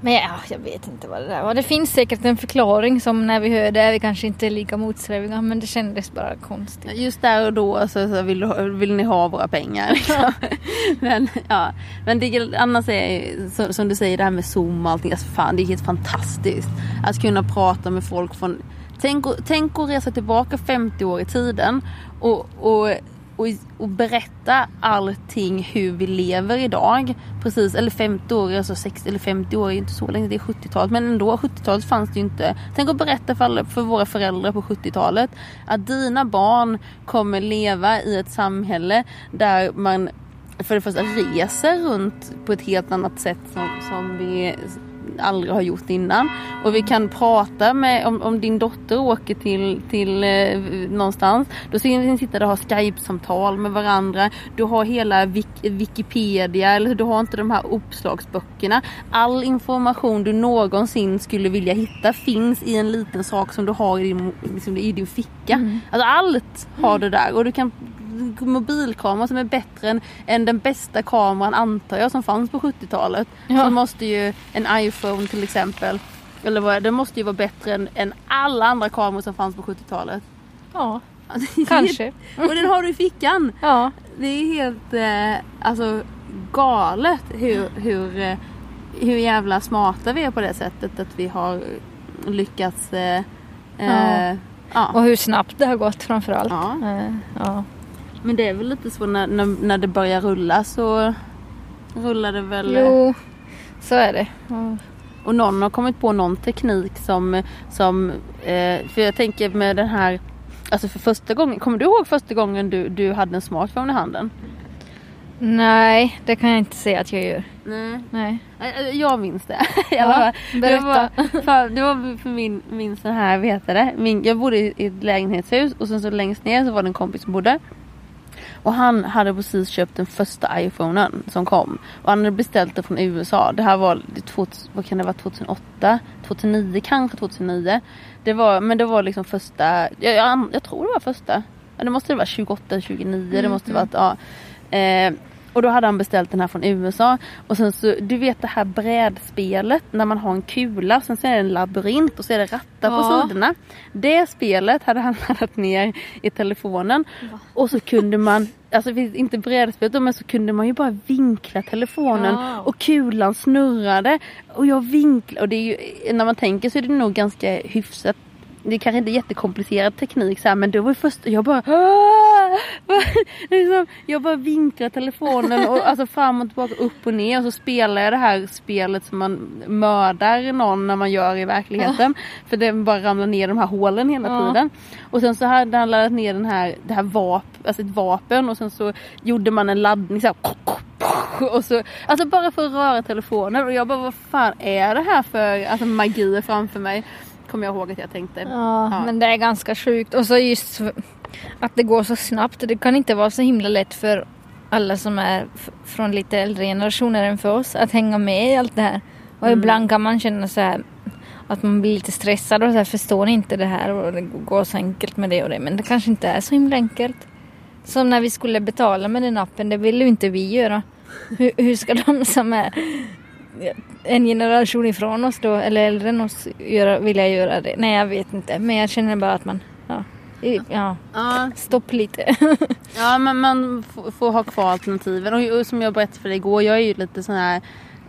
Men ja, jag vet inte vad det där var. Det finns säkert en förklaring som när vi hör det är vi kanske inte är lika motsträviga men det kändes bara konstigt. Just där och då så, så vill, vill ni ha våra pengar. liksom. [laughs] men ja, men det, annars är så, som du säger det här med zoom och allting. Alltså, fan, det är helt fantastiskt. Att kunna prata med folk från Tänk, tänk att resa tillbaka 50 år i tiden och, och, och, och berätta allting hur vi lever idag. Precis, eller 50 år, alltså 60 eller 50 år är inte så länge, det är 70-talet. Men ändå, 70-talet fanns det ju inte. Tänk att berätta för, alla, för våra föräldrar på 70-talet att dina barn kommer leva i ett samhälle där man för det första reser runt på ett helt annat sätt som, som vi aldrig har gjort innan. Och vi kan prata med, om, om din dotter åker till, till eh, någonstans. Då ser vi sitta där och ha Skype-samtal med varandra. Du har hela Wik Wikipedia, eller du har inte de här uppslagsböckerna. All information du någonsin skulle vilja hitta finns i en liten sak som du har i din, liksom, i din ficka. Mm. Alltså allt har du där och du kan mobilkamera som är bättre än, än den bästa kameran antar jag som fanns på 70-talet. Ja. Så måste ju en iPhone till exempel, eller vad den måste ju vara bättre än, än alla andra kameror som fanns på 70-talet. Ja, [laughs] kanske. och den har du i fickan. Ja. Det är helt eh, alltså galet hur, hur, eh, hur jävla smarta vi är på det sättet att vi har lyckats eh, ja. ja. Och hur snabbt det har gått framförallt. Ja. Eh, ja. Men det är väl lite så när, när, när det börjar rulla så rullar det väl. Jo, så är det. Mm. Och någon har kommit på någon teknik som, som eh, för jag tänker med den här, alltså för första gången, kommer du ihåg första gången du, du hade en smartphone i handen? Nej, det kan jag inte säga att jag gör. Nej. Nej. Jag minns det. [laughs] Ja, berätta. Det var, för, det var för min, min sån här, vad heter det? Min, jag bodde i ett lägenhetshus och sen så längst ner så var det en kompis som bodde. Och han hade precis köpt den första iPhonen som kom. Och han hade beställt det från USA. Det här var, vad kan det vara, 2008? 2009 kanske 2009. Det var, men det var liksom första, jag, jag, jag tror det var första. det måste det vara 28, 29, mm, det måste mm. vara, ja. Eh, och då hade han beställt den här från USA. Och sen så, du vet det här brädspelet när man har en kula, sen så är det en labyrint och så är det rattar ja. på sidorna. Det spelet hade han [laughs] laddat ner i telefonen. Va? Och så kunde man, alltså inte brädspelet men så kunde man ju bara vinkla telefonen ja. och kulan snurrade. Och jag vinklade, och det är ju, när man tänker så är det nog ganska hyfsat det är kanske inte är jättekomplicerad teknik så här, men det var först, jag bara liksom, [laughs] Jag bara vinklar telefonen och, alltså fram och tillbaka, upp och ner och så spelar jag det här spelet som man mördar någon när man gör i verkligheten. Ja. För det bara ramlar ner de här hålen hela ja. tiden. Och sen så hade han laddat ner den här, det här vap, alltså ett vapen och sen så gjorde man en laddning så här, och så, alltså bara för att röra telefonen och jag bara vad fan är det här för alltså, magi framför mig? Kommer jag ihåg att jag tänkte. Ja, ja, men det är ganska sjukt. Och så just att det går så snabbt. Det kan inte vara så himla lätt för alla som är från lite äldre generationer än för oss att hänga med i allt det här. Och mm. ibland kan man känna så här att man blir lite stressad och så här, förstår inte det här och det går så enkelt med det och det. Men det kanske inte är så himla enkelt. Som när vi skulle betala med den appen, det vill ju inte vi göra. Hur, hur ska de som är en generation ifrån oss då, eller äldre än oss, göra, vilja göra det? Nej, jag vet inte. Men jag känner bara att man, ja, ja, ja. stopp lite. [laughs] ja, men man får, ha kvar alternativen. Och, och, som jag berättade för dig igår, jag är ju lite sån här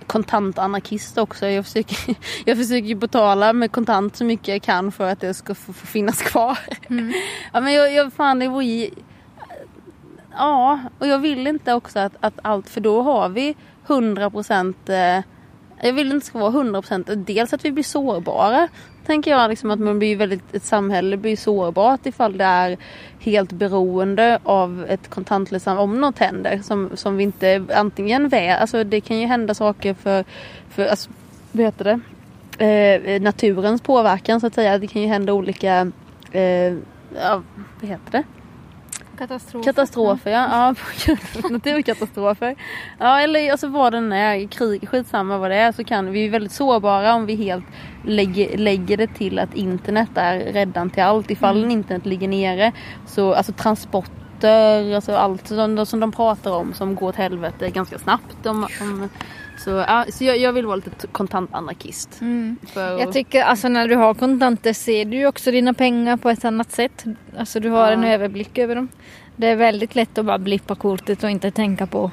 kontantanarkist också. Jag försöker, [laughs] jag försöker betala med kontant så mycket jag kan för att det ska få, få finnas kvar. Mm. [laughs] ja, men jag, jag, fan, det vore Ja, och jag vill inte också att, att allt, för då har vi 100 procent eh, jag vill inte att det ska vara 100% dels att vi blir sårbara. Tänker jag liksom att man blir väldigt, ett samhälle blir sårbart ifall det är helt beroende av ett kontantlöst om något händer som, som vi inte antingen vet, alltså det kan ju hända saker för, för alltså, vad heter det? Eh, naturens påverkan så att säga. Det kan ju hända olika, eh, ja, vad heter det? Katastrofer. Katastrofer ja. ja [laughs] naturkatastrofer. Ja eller alltså vad den är, krig, skitsamma vad det är så kan vi är väldigt sårbara om vi helt lägger, lägger det till att internet är räddan till allt. Ifall mm. internet ligger nere så alltså transporter, alltså allt som, som de pratar om som går åt helvete ganska snabbt. Om, om, så, ja, så jag, jag, vill vara lite kontantanarkist. Mm. För... Jag tycker alltså när du har kontanter ser du ju också dina pengar på ett annat sätt. Alltså du har ja. en överblick över dem. Det är väldigt lätt att bara blippa kortet och inte tänka på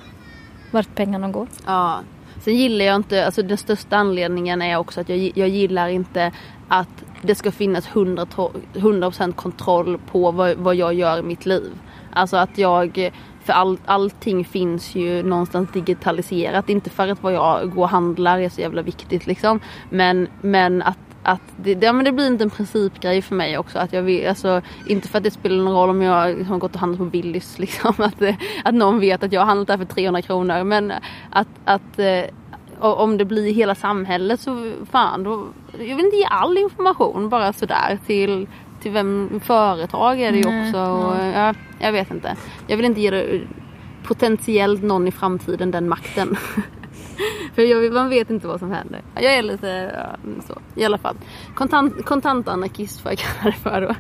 vart pengarna går. Ja. Sen gillar jag inte, alltså den största anledningen är också att jag, jag gillar inte att det ska finnas 100%, 100 kontroll på vad, vad jag gör i mitt liv. Alltså att jag för all, allting finns ju någonstans digitaliserat. Inte för att vad jag går och handlar är så jävla viktigt liksom. Men, men att att det, ja, men det blir inte en principgrej för mig också. Att jag vill, alltså, inte för att det spelar någon roll om jag liksom, har gått och handlat på Willys. [laughs] Liksom, att, eh, att någon vet att jag har handlat där för 300 kronor. Men att, att eh, om det blir hela samhället så fan då. Jag vill inte ge all information bara sådär till, till vem företag är det ju också. Och, ja, jag vet inte. Jag vill inte ge det potentiellt någon i framtiden den makten. [laughs] För jag, man vet inte vad som händer. Jag är lite ja, så i alla fall. Kontant, kontantanarkist får jag kalla det för då.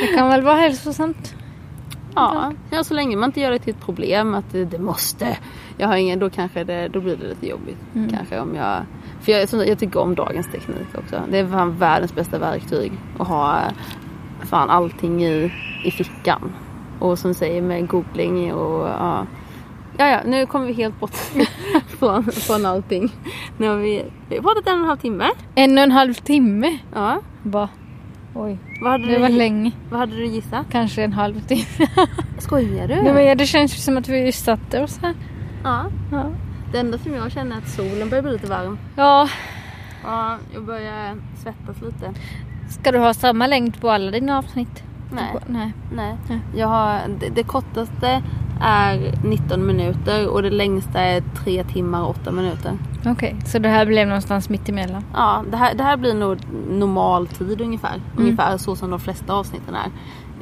Det kan väl vara hälsosamt? Ja, ja, så länge man inte gör det till ett problem att det, det måste. Jag har ingen, då kanske det, då blir det lite jobbigt. Mm. Kanske om jag, för jag, jag tycker om dagens teknik också. Det är fan världens bästa verktyg. Att ha fan allting i, i fickan. Och som säger med googling och ja. Ja, ja, nu kommer vi helt bort [laughs] från, från allting. Nu har vi, vi har pratat en och en halv timme. En och en halv timme? Ja. Bara. Oj, Vad hade, det var länge. vad hade du gissat? Kanske en halv timme. [laughs] Skojar du? Nej, men det känns som att vi just satte oss här. Ja. Ja. Det enda som jag känner är att solen börjar bli lite varm. ja, Ja, jag börjar svettas lite. Ska du ha samma längd på alla dina avsnitt? Nej, Nej. nej. Jag har, det, det kortaste är 19 minuter och det längsta är 3 timmar och 8 minuter. Okej, så det här blev någonstans mitt emellan? Ja, det här, det här blir nog normal tid ungefär. Ungefär så som de flesta avsnitten är.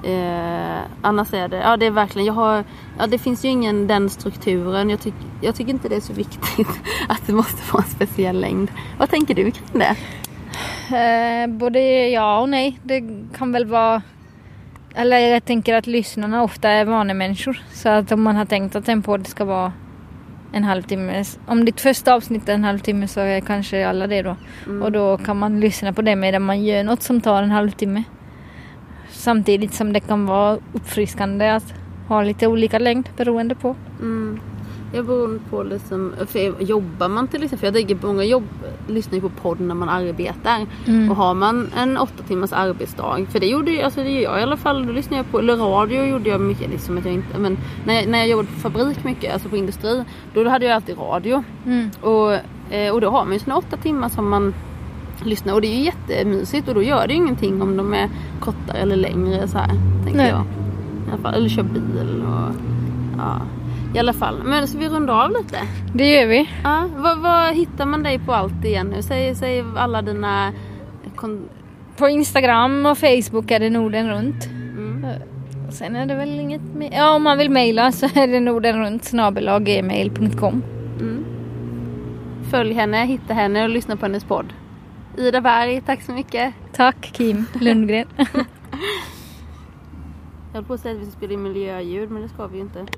Eh, annars är det, ja det är verkligen, jag har, ja det finns ju ingen den strukturen. Jag, tyck, jag tycker inte det är så viktigt [laughs] att det måste vara en speciell längd. Vad tänker du kring det? Eh, både ja och nej. Det kan väl vara... Eller jag tänker att lyssnarna ofta är vanemänniskor. Så att om man har tänkt att en podd ska vara en halvtimme. Om ditt första avsnitt är en halvtimme så är kanske alla det då. Och då kan man lyssna på det medan man gör något som tar en halvtimme. Samtidigt som det kan vara uppfriskande att ha lite olika längd beroende på. Mm. Jag beror på liksom, för jobbar man till exempel, för jag tänker många jobb lyssnar ju på podd när man arbetar. Mm. Och har man en åtta timmars arbetsdag, för det gjorde alltså det gör jag i alla fall, då lyssnar jag på, eller radio gjorde jag mycket liksom att jag inte, men när jag, när jag jobbade på fabrik mycket, alltså på industri, då hade jag alltid radio. Mm. Och, eh, och då har man ju sina åtta timmar som man lyssnar och det är ju jättemysigt och då gör det ju ingenting om de är kortare eller längre så här, tänker Nej. jag. I alla fall, eller kör bil och ja. I alla fall, men så vi rundar av lite. Det gör vi. Ja, vad, vad hittar man dig på allt igen nu? Säg, säg alla dina... Kon- På Instagram och Facebook är det Norden runt. mm. Och sen är det väl inget mer. Ja, om man vill mejla så är det nordenrunt gmail.com. Mm. Följ henne, hitta henne och lyssna på hennes podd. Ida Berg, tack så mycket. Tack Kim Lundgren. [laughs] Jag höll på att säga att vi ska spela in miljöljud men det ska vi ju inte.